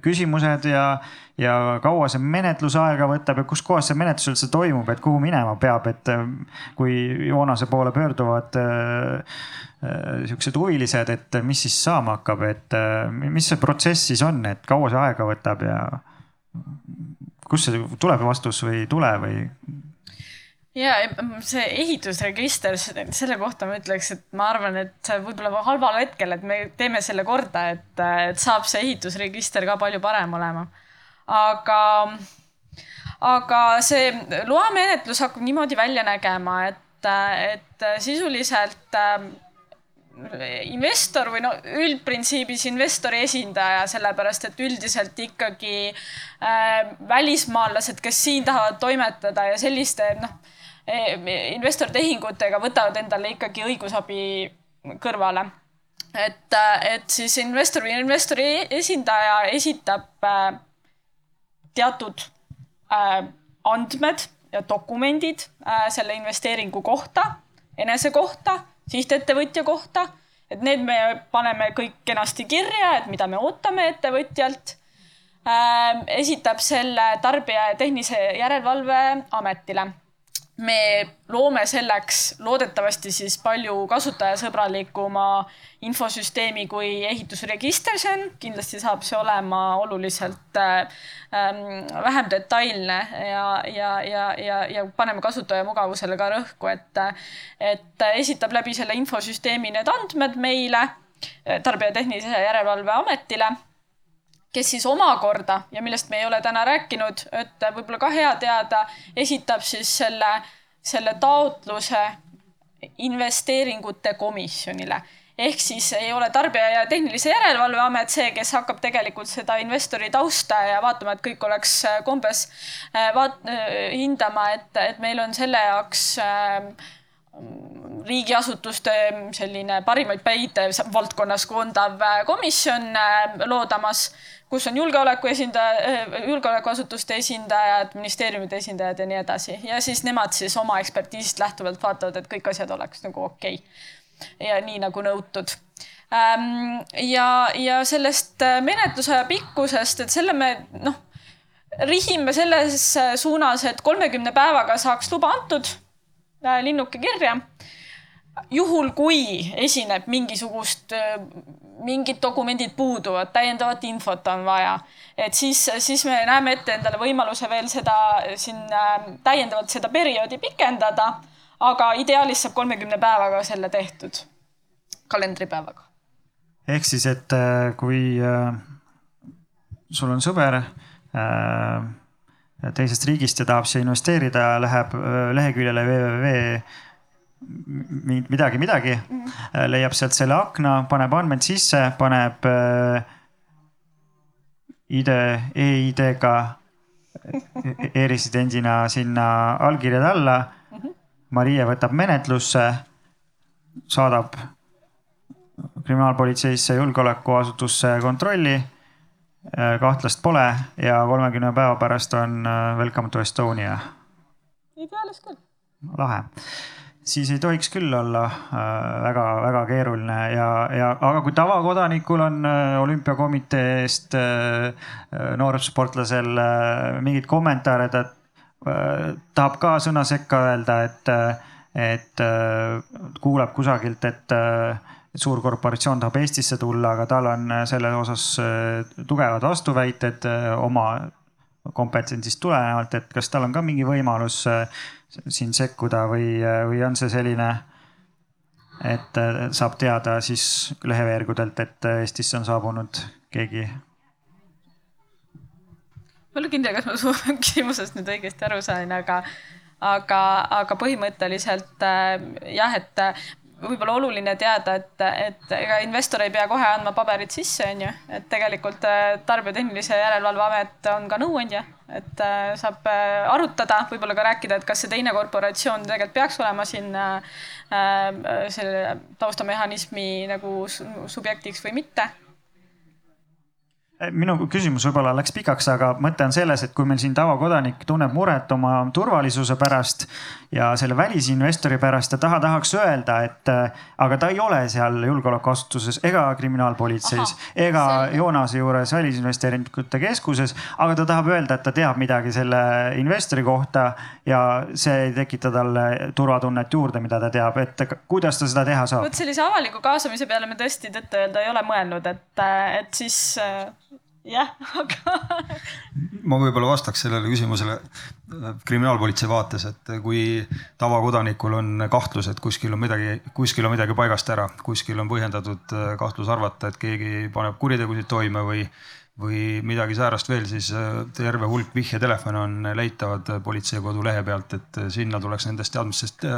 küsimused ja, ja kaua see menetlus aega võtab ja kus kohas see menetlus üldse toimub, et kuhu minema peab, et äh, kui Joonase poole pöörduvad äh, siuksed huvilised, et mis siis saama hakkab, et mis see protsess siis on, et kaua see aega võtab ja kust see tuleb vastus või ei tule või? Ja see ehitusregister, selle kohta ma ütleks, et ma arvan, et võib-olla halval hetkel, et me teeme selle korda, et, et saab see ehitusregister ka palju parem olema. aga, aga see loamenetlus hakkab niimoodi välja nägema, et, et sisuliselt äh, investor või no üldprintsiibis investori esindaja, sellepärast et üldiselt ikkagi äh, välismaalased, kes siin tahavad toimetada ja selliste noh investortehingutega võtavad endale ikkagi õigusabi kõrvale. et, et siis investor või investori esindaja esitab äh, teatud äh, andmed ja dokumendid äh, selle investeeringu kohta, enese kohta, sihtettevõtja kohta, et need me paneme kõik kenasti kirja, et mida me ootame ettevõtjalt. Esitab selle Tarbija ja Tehnilise Järelevalve Ametile me loome selleks loodetavasti siis palju kasutajasõbralikuma infosüsteemi kui ehitusregister, see on, kindlasti saab see olema oluliselt äh, vähem detailne ja, ja, ja, ja, ja paneme kasutaja mugavusele ka rõhku, et, et esitab läbi selle infosüsteemi need andmed meile, Tarbija Tehnilise Järelevalve Ametile kes siis omakorda ja millest me ei ole täna rääkinud, et võib-olla ka hea teada, esitab siis selle, selle taotluse investeeringute komisjonile. Ehk siis ei ole Tarbija ja Tehnilise Järelevalve Amet see, kes hakkab tegelikult seda investori tausta ja vaatama, et kõik oleks kombes äh, vaat-, äh, hindama, et, et meil on selle jaoks äh, riigiasutuste selline parimaid päid valdkonnas koondav komisjon loodamas kus on julgeoleku esindaja, julgeolekuasutuste esindajad, ministeeriumide esindajad ja nii edasi. Ja siis nemad siis oma ekspertiisist lähtuvalt vaatavad, et kõik asjad oleks nagu okei. Okay. ja nii nagu nõutud. Ja, ja sellest äh, menetlusaja pikkusest, et selle me noh, rihime selles suunas, et kolmekümne päevaga saaks luba antud äh, linnuke kirja. Juhul, kui esineb mingisugust, mingid dokumendid puuduvad, täiendavat infot on vaja, et siis, siis me näeme ette endale võimaluse veel seda siin täiendavalt seda perioodi pikendada. aga ideaalis saab kolmekümne päevaga selle tehtud, kalendripäevaga. ehk siis, et äh, kui äh, sul on sõber äh, teisest riigist ja tahab siia investeerida, läheb leheküljele www midagi, midagi mm, -hmm. leiab sealt selle akna, paneb andmed sisse, paneb äh, ID e, e-ID-ga e-residendina sinna allkirjad alla mm. -hmm. Marie võtab menetlusse, saadab kriminaalpolitseisse, julgeolekuasutusse kontrolli. Äh, kahtlast pole ja kolmekümne päeva pärast on äh, Welcome to Estonia. ideaalis küll. lahe siis ei tohiks küll olla väga-väga äh, keeruline ja, ja aga kui tavakodanikul on äh, olümpiakomiteest äh, noorsportlasel mingeid kommentaare, ta tahab ka sõna sekka öelda, et, et kuuleb kusagilt, et suur korporatsioon tahab Eestisse tulla, aga tal on selle osas tugevad vastuväited oma kompetentsist tulenevalt, et kas tal on ka mingi võimalus siin sekkuda või, või on see selline, et saab teada siis leheveergudelt, et Eestisse on saabunud keegi? ma ei ole kindel, kas ma su küsimusest nüüd õigesti aru sain, aga, aga, aga põhimõtteliselt jah, et võib-olla oluline teada, et, et ega investor ei pea kohe andma paberid sisse, on ju, et tegelikult Tarbija Tehnilise Järelevalve Amet on ka nõuandja et äh, saab äh, arutada, võib-olla ka rääkida, et kas see teine korporatsioon tegelikult peaks olema siin äh, selle taustamehhanismi nagu subjektiks või mitte. Minu küsimus võib-olla läks pikaks, aga mõte on selles, et kui meil siin tavakodanik tunneb muret oma turvalisuse pärast ja selle välisinvestori pärast ja taha tahaks öelda, et äh, aga ta ei ole seal julgeolekuasutuses ega kriminaalpolitseis Aha, ega selge. Joonase juures välisinvesteeringute keskuses, aga ta tahab öelda, et ta teab midagi selle investori kohta ja see ei tekita talle turvatunnet juurde, mida ta teab, et kuidas ta seda teha saab? vot sellise avaliku kaasamise peale me tõesti tõtt-öelda ei ole mõelnud, et, et siis jah, aga ma võib-olla vastaks sellele küsimusele äh, kriminaalpolitsei vaates, et kui tavakodanikul on kahtlus, et kuskil on midagi, kuskil on midagi paigast ära, kuskil on põhjendatud äh, kahtlus arvata, et keegi paneb kuritegusid toime või, või midagi säärast veel, siis äh, terve hulk vihjetelefone on leitavad politsei kodulehe pealt, et sinna tuleks nendest teadmistest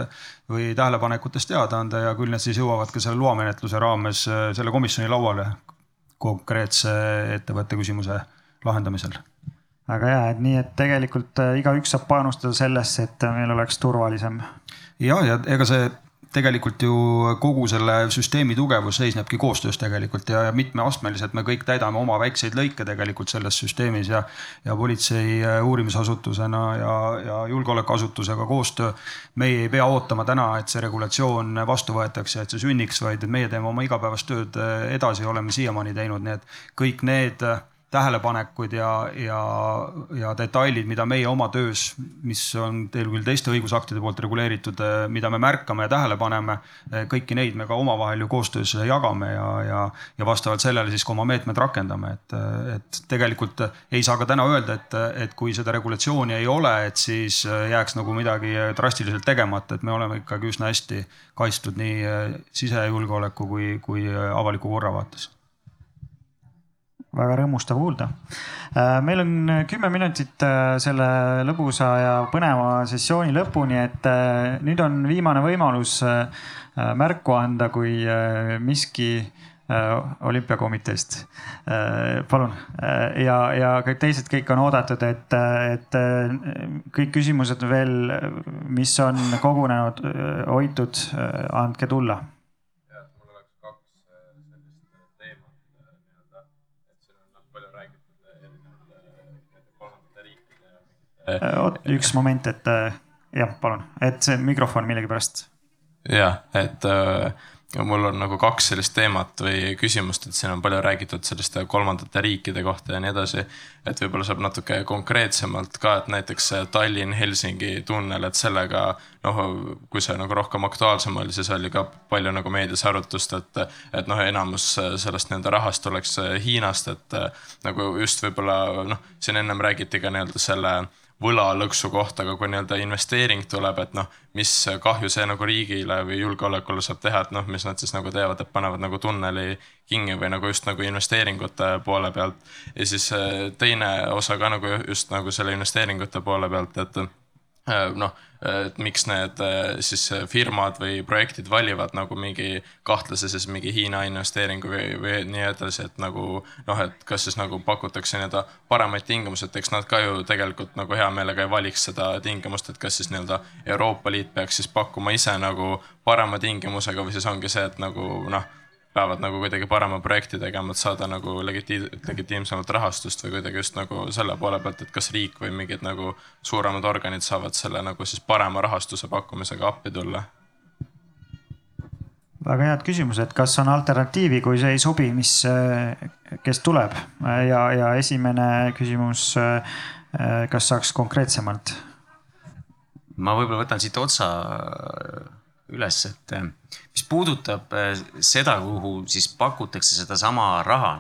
või tähelepanekutest teada anda ja küll need siis jõuavad ka selle loamenetluse raames selle komisjoni lauale konkreetse ettevõtte küsimuse lahendamisel. väga hea, et nii, et tegelikult äh, igaüks saab panustada sellesse, et meil oleks turvalisem. ja, ja ega see tegelikult ju kogu selle süsteemi tugevus seisnebki koostöös tegelikult ja, ja mitmeastmeliselt me kõik täidame oma väikseid lõike tegelikult selles süsteemis ja. ja politsei äh, uurimisasutusena ja, ja julgeolekuasutusega koostöö. meie ei pea ootama täna, et see regulatsioon vastu võetakse, et see sünniks, vaid et meie teeme oma igapäevast tööd äh, edasi, oleme siiamaani teinud, nii et kõik need äh, tähelepanekud ja, ja, ja detailid, mida meie oma töös, mis on teil küll teiste õigusaktide poolt reguleeritud, mida me märkame ja tähele paneme, kõiki neid me ka omavahel ju koostöös jagame ja, ja, ja vastavalt sellele siis ka oma meetmed rakendame, et, et tegelikult ei saa ka täna öelda, et, et kui seda regulatsiooni ei ole, et siis jääks nagu midagi drastiliselt tegemata, et me oleme ikkagi üsna hästi kaitstud nii sisejulgeoleku kui, kui avaliku korra vaates väga rõõmustav kuulda. Äh, meil on kümme minutit äh, selle lõbusa ja põneva sessiooni lõpuni, et äh, nüüd on viimane võimalus märku anda, kui miski olümpiakomiteest. palun ja, ja kõik teised kõik on oodatud, et, et kõik küsimused veel, mis on kogunenud, hoitud, andke tulla oot, üks moment, et äh, jah, palun, et see mikrofon millegipärast. jah, et äh, mul on nagu kaks sellist teemat või küsimust, et siin on palju räägitud selliste kolmandate riikide kohta ja nii edasi. et võib-olla saab natuke konkreetsemalt ka, et näiteks Tallinn-Helsingi tunnel, et sellega noh, kui see nagu rohkem aktuaalsem oli, siis oli ka palju nagu meedias arutust, et, et noh, enamus sellest nii-öelda rahast tuleks Hiinast, et nagu just võib-olla noh, siin ennem räägiti ka nii-öelda selle võlalõksu kohta, aga kui nii-öelda investeering tuleb, et noh, mis kahju see nagu riigile või julgeolekule saab teha, et noh, mis nad siis nagu teevad, et panevad nagu tunneli kinni või nagu just nagu investeeringute poole pealt. ja siis äh, teine osa ka nagu just nagu selle investeeringute poole pealt, et noh et miks need äh, siis firmad või projektid valivad nagu mingi kahtlase siis mingi Hiina investeeringu või, või nii edasi, et nagu noh, et kas siis nagu pakutakse nii-öelda paremaid tingimusi, et eks nad ka ju tegelikult nagu hea meelega ei valiks seda tingimust, et kas siis nii-öelda Euroopa Liit peaks siis pakkuma ise nagu parema tingimusega või siis ongi see, et nagu noh peavad nagu kuidagi parema projekti tegema, et saada nagu legitiim-, legitiimsemat rahastust või kuidagi just nagu selle poole pealt, et kas riik või mingid nagu suuremad organid saavad selle nagu siis parema rahastuse pakkumisega appi tulla? väga head küsimused, kas on alternatiivi, kui see ei sobi, mis, kes tuleb ja, ja esimene küsimus, kas saaks konkreetsemalt? ma võib-olla võtan siit otsa üles, et eh, mis puudutab eh, seda, kuhu siis pakutakse sedasama raha,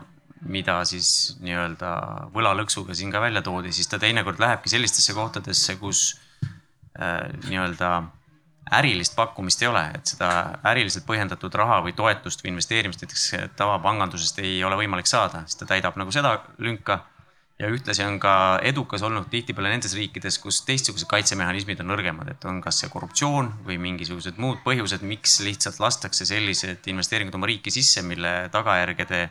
mida siis nii-öelda võlalõksuga siin ka välja toodi, siis ta teinekord lähebki sellistesse kohtadesse, kus äh, nii-öelda ärilist pakkumist ei ole, et seda äriliselt põhjendatud raha või toetust või investeerimist näiteks tavapangandusest ei ole võimalik saada, siis ta täidab nagu seda lünka ja ühtlasi on ka edukas olnud tihtipeale nendes riikides, kus teistsugused kaitsemehhanismid on nõrgemad, et on kas see korruptsioon või mingisugused muud põhjused, miks lihtsalt lastakse sellised investeeringud oma riiki sisse, mille tagajärgede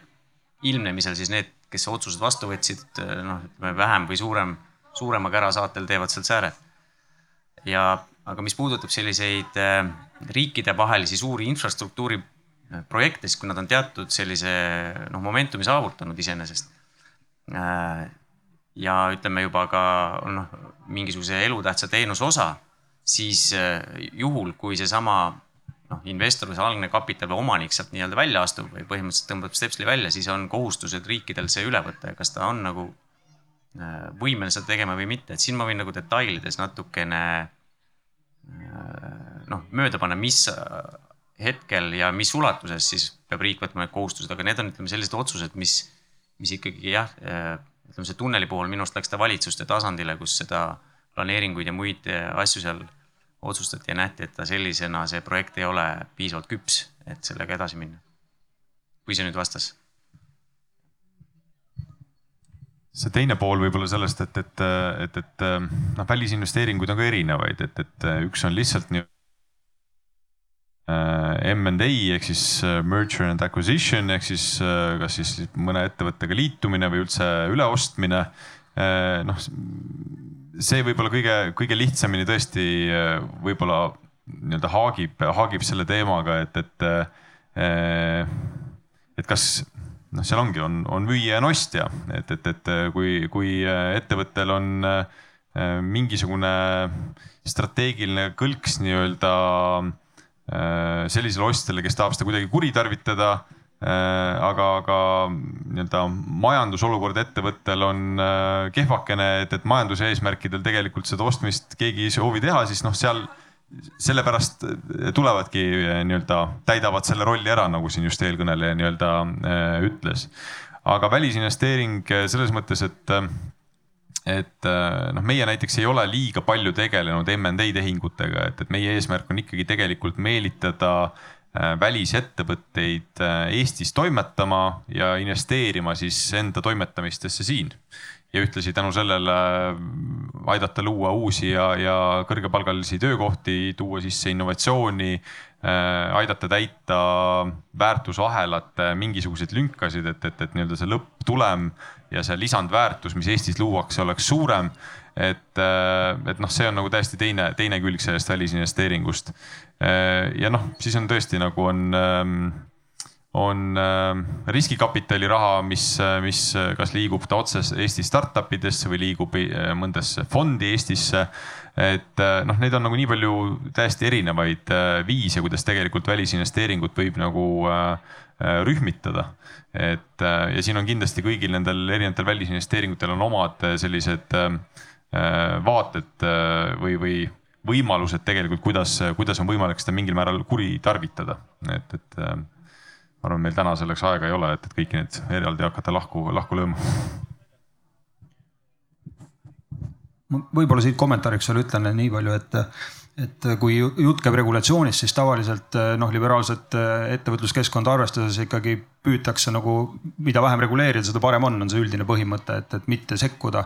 ilmnemisel siis need, kes otsused vastu võtsid, noh, ütleme vähem või suurem, suurema kära saatel teevad sealt sääret. ja, aga mis puudutab selliseid äh, riikidevahelisi suuri infrastruktuuri projekte, siis kui nad on teatud sellise noh, momentumi saavutanud iseenesest ja ütleme juba ka noh, mingisuguse elutähtsa teenuse osa, siis juhul, kui seesama noh, investor või see algne kapital või omanik sealt nii-öelda välja astub või põhimõtteliselt tõmbab stepsli välja, siis on kohustused riikidel see üle võtta ja kas ta on nagu võimeline seda tegema või mitte, et siin ma võin nagu detailides natukene noh, mööda panna, mis hetkel ja mis ulatuses siis peab riik võtma need kohustused, aga need on, ütleme sellised otsused, mis, mis ikkagi jah, ütleme see tunneli puhul minu arust läks ta valitsuste tasandile, kus seda planeeringuid ja muid asju seal otsustati ja nähti, et ta sellisena, see projekt ei ole piisavalt küps, et sellega edasi minna. kui see nüüd vastas see teine pool võib-olla sellest, et, et, et, et noh, välisinvesteeringuid on ka erinevaid, et, et üks on lihtsalt nii äh, M&A ehk siis äh, merger and acquisition ehk siis äh, kas siis mõne ettevõttega liitumine või üldse üleostmine. noh, see võib-olla kõige, kõige lihtsamini tõesti võib-olla nii-öelda haagib, haagib selle teemaga, et, et, et kas noh, seal ongi, on, on müüja ja ostja, et, et, et kui, kui ettevõttel on mingisugune strateegiline kõlks nii-öelda sellisele ostjale, kes tahab seda kuidagi kuritarvitada äh, aga, aga nii-öelda majandusolukord ettevõttel on kehvakene, et, et majanduse eesmärkidel tegelikult seda ostmist keegi ei soovi teha, siis noh, seal sellepärast tulevadki nii-öelda, täidavad selle rolli ära, nagu siin just eelkõneleja nii-öelda ütles. aga välisinvesteering selles mõttes, et, et noh, meie näiteks ei ole liiga palju tegelenud M&A tehingutega, et, et meie eesmärk on ikkagi tegelikult meelitada välisettevõtteid Eestis toimetama ja investeerima siis enda toimetamistesse siin. Ja ühtlasi tänu sellele aidata luua uusi ja, ja kõrgepalgalisi töökohti, tuua sisse innovatsiooni, äh, aidata täita väärtusahelate mingisuguseid lünkasid, et, et, et nii-öelda see lõpptulem ja see lisandväärtus, mis Eestis luuakse, oleks suurem. et, äh, et noh, see on nagu täiesti teine, teine külg sellest välisinvesteeringust. Äh, ja noh, siis on tõesti nagu on ähm, on äh, riskikapitali raha, mis, mis kas liigub ta otse Eesti startup idesse või liigub mõndasse fondi Eestisse. et noh, neid on nagu nii palju täiesti erinevaid viise, kuidas tegelikult välisinvesteeringut võib nagu rühmitada. et äh, ja siin on kindlasti kõigil nendel erinevatel välisinvesteeringutel on omad sellised äh, vaated äh, või, või võimalused tegelikult, kuidas, kuidas on võimalik seda mingil määral kuritarvitada, et, et ma arvan, meil täna selleks aega ei ole, et, et kõiki neid eraldi hakata lahku, lahku lööma. võib-olla siit kommentaariks veel ütlen nii palju, et et kui jutt käib regulatsioonist, siis tavaliselt noh, liberaalset äh, ettevõtluskeskkonda arvestades ikkagi püütakse nagu, mida vähem reguleerida, seda parem on, on see üldine põhimõte, et, et mitte sekkuda,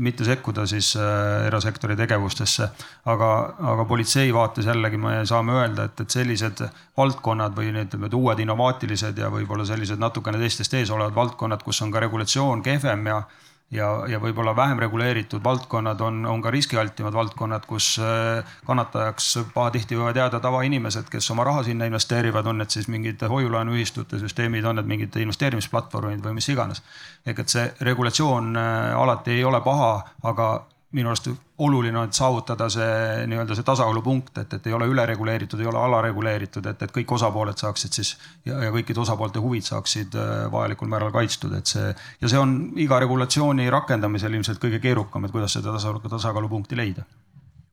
mitte sekkuda siis äh, erasektori tegevustesse. aga, aga politsei vaates jällegi me saame öelda, et, et sellised valdkonnad või need uued innovaatilised ja võib-olla sellised natukene teistest ees olevad valdkonnad, kus on ka regulatsioon kehvem ja ja, ja võib-olla vähem reguleeritud valdkonnad on, on ka riskialtimad valdkonnad, kus äh, kannatajaks pahatihti võivad jääda tavainimesed, kes oma raha sinna investeerivad, on need siis mingid hoiu-laenuühistute süsteemid, on need mingid investeerimisplatvormid või mis iganes. ehk et see regulatsioon äh, alati ei ole paha, aga minu arust oluline on saavutada see nii-öelda see tasakaalupunkt, et, et ei ole ülereguleeritud, ei ole alareguleeritud, et, et kõik osapooled saaksid siis ja, ja kõikide osapoolte huvid saaksid äh, vajalikul määral kaitstud, et see ja see on iga regulatsiooni rakendamisel ilmselt kõige keerukam, et kuidas seda tasakaalupunkti leida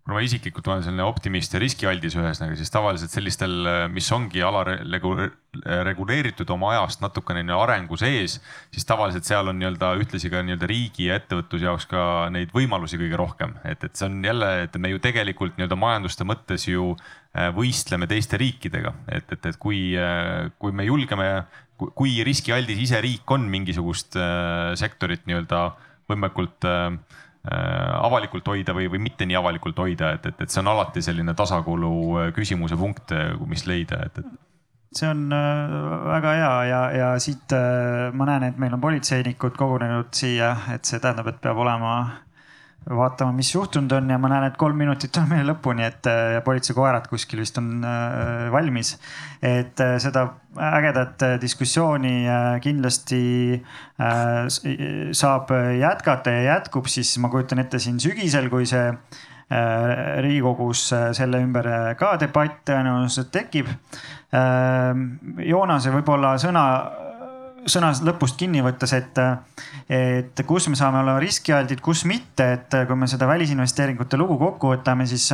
kuna ma isiklikult olen selline optimist ja riskialdis ühesõnaga, siis tavaliselt sellistel, mis ongi alareguleeritud oma ajast natukene arengu sees, siis tavaliselt seal on nii-öelda ühtlasi ka nii-öelda riigi ja ettevõtluse jaoks ka neid võimalusi kõige rohkem, et, et see on jälle, et me ju tegelikult nii-öelda majanduste mõttes ju äh, võistleme teiste riikidega, et, et, et kui, äh, kui me julgeme, kui riskialdis ise riik on mingisugust äh, sektorit nii-öelda võimekult äh, Äh, avalikult hoida või, või mitte nii avalikult hoida, et, et, et see on alati selline tasakaalu äh, küsimuse punkt, äh, mis leida, et, et see on väga hea ja, ja siit ma näen, et meil on politseinikud kogunenud siia, et see tähendab, et peab olema vaatama, mis juhtunud on ja ma näen, et kolm minutit on meil lõpuni, et ja politseikoerad kuskil vist on valmis. et seda ägedat diskussiooni kindlasti saab jätkata ja jätkub siis ma kujutan ette siin sügisel, kui see riigikogus selle ümber ka debatt tõenäoliselt tekib. Joonase võib-olla sõna sõna lõpust kinni võttes, et, et kus me saame olla riskialdid, kus mitte, et kui me seda välisinvesteeringute lugu kokku võtame, siis,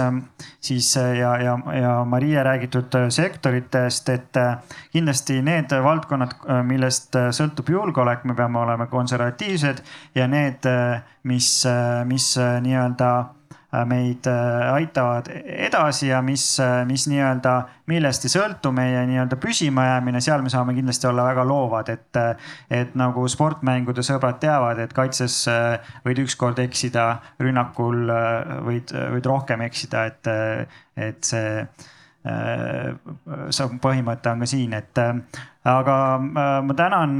siis ja, ja, ja Maria räägitud sektoritest, et kindlasti need valdkonnad, millest sõltub julgeolek, me peame olema konservatiivsed ja need, mis, mis nii-öelda meid äh, aitavad edasi ja mis, äh, mis nii-öelda, millest ei sõltu meie nii-öelda püsimajäämine, seal me saame kindlasti olla väga loovad, et, et nagu sportmängude sõbrad teavad, et kaitses võid ükskord eksida, rünnakul võid, võid rohkem eksida, et, et see see põhimõte on ka siin, et aga ma tänan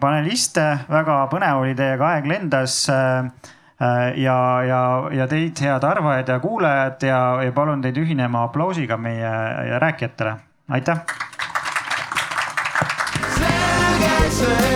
paneliste, väga põnev oli teiega, aeg lendas Äh, ja, ja, ja teid, head arvajad ja kuulajad ja, ja palun teid ühinema aplausiga meie rääkijatele, aitäh. selge see,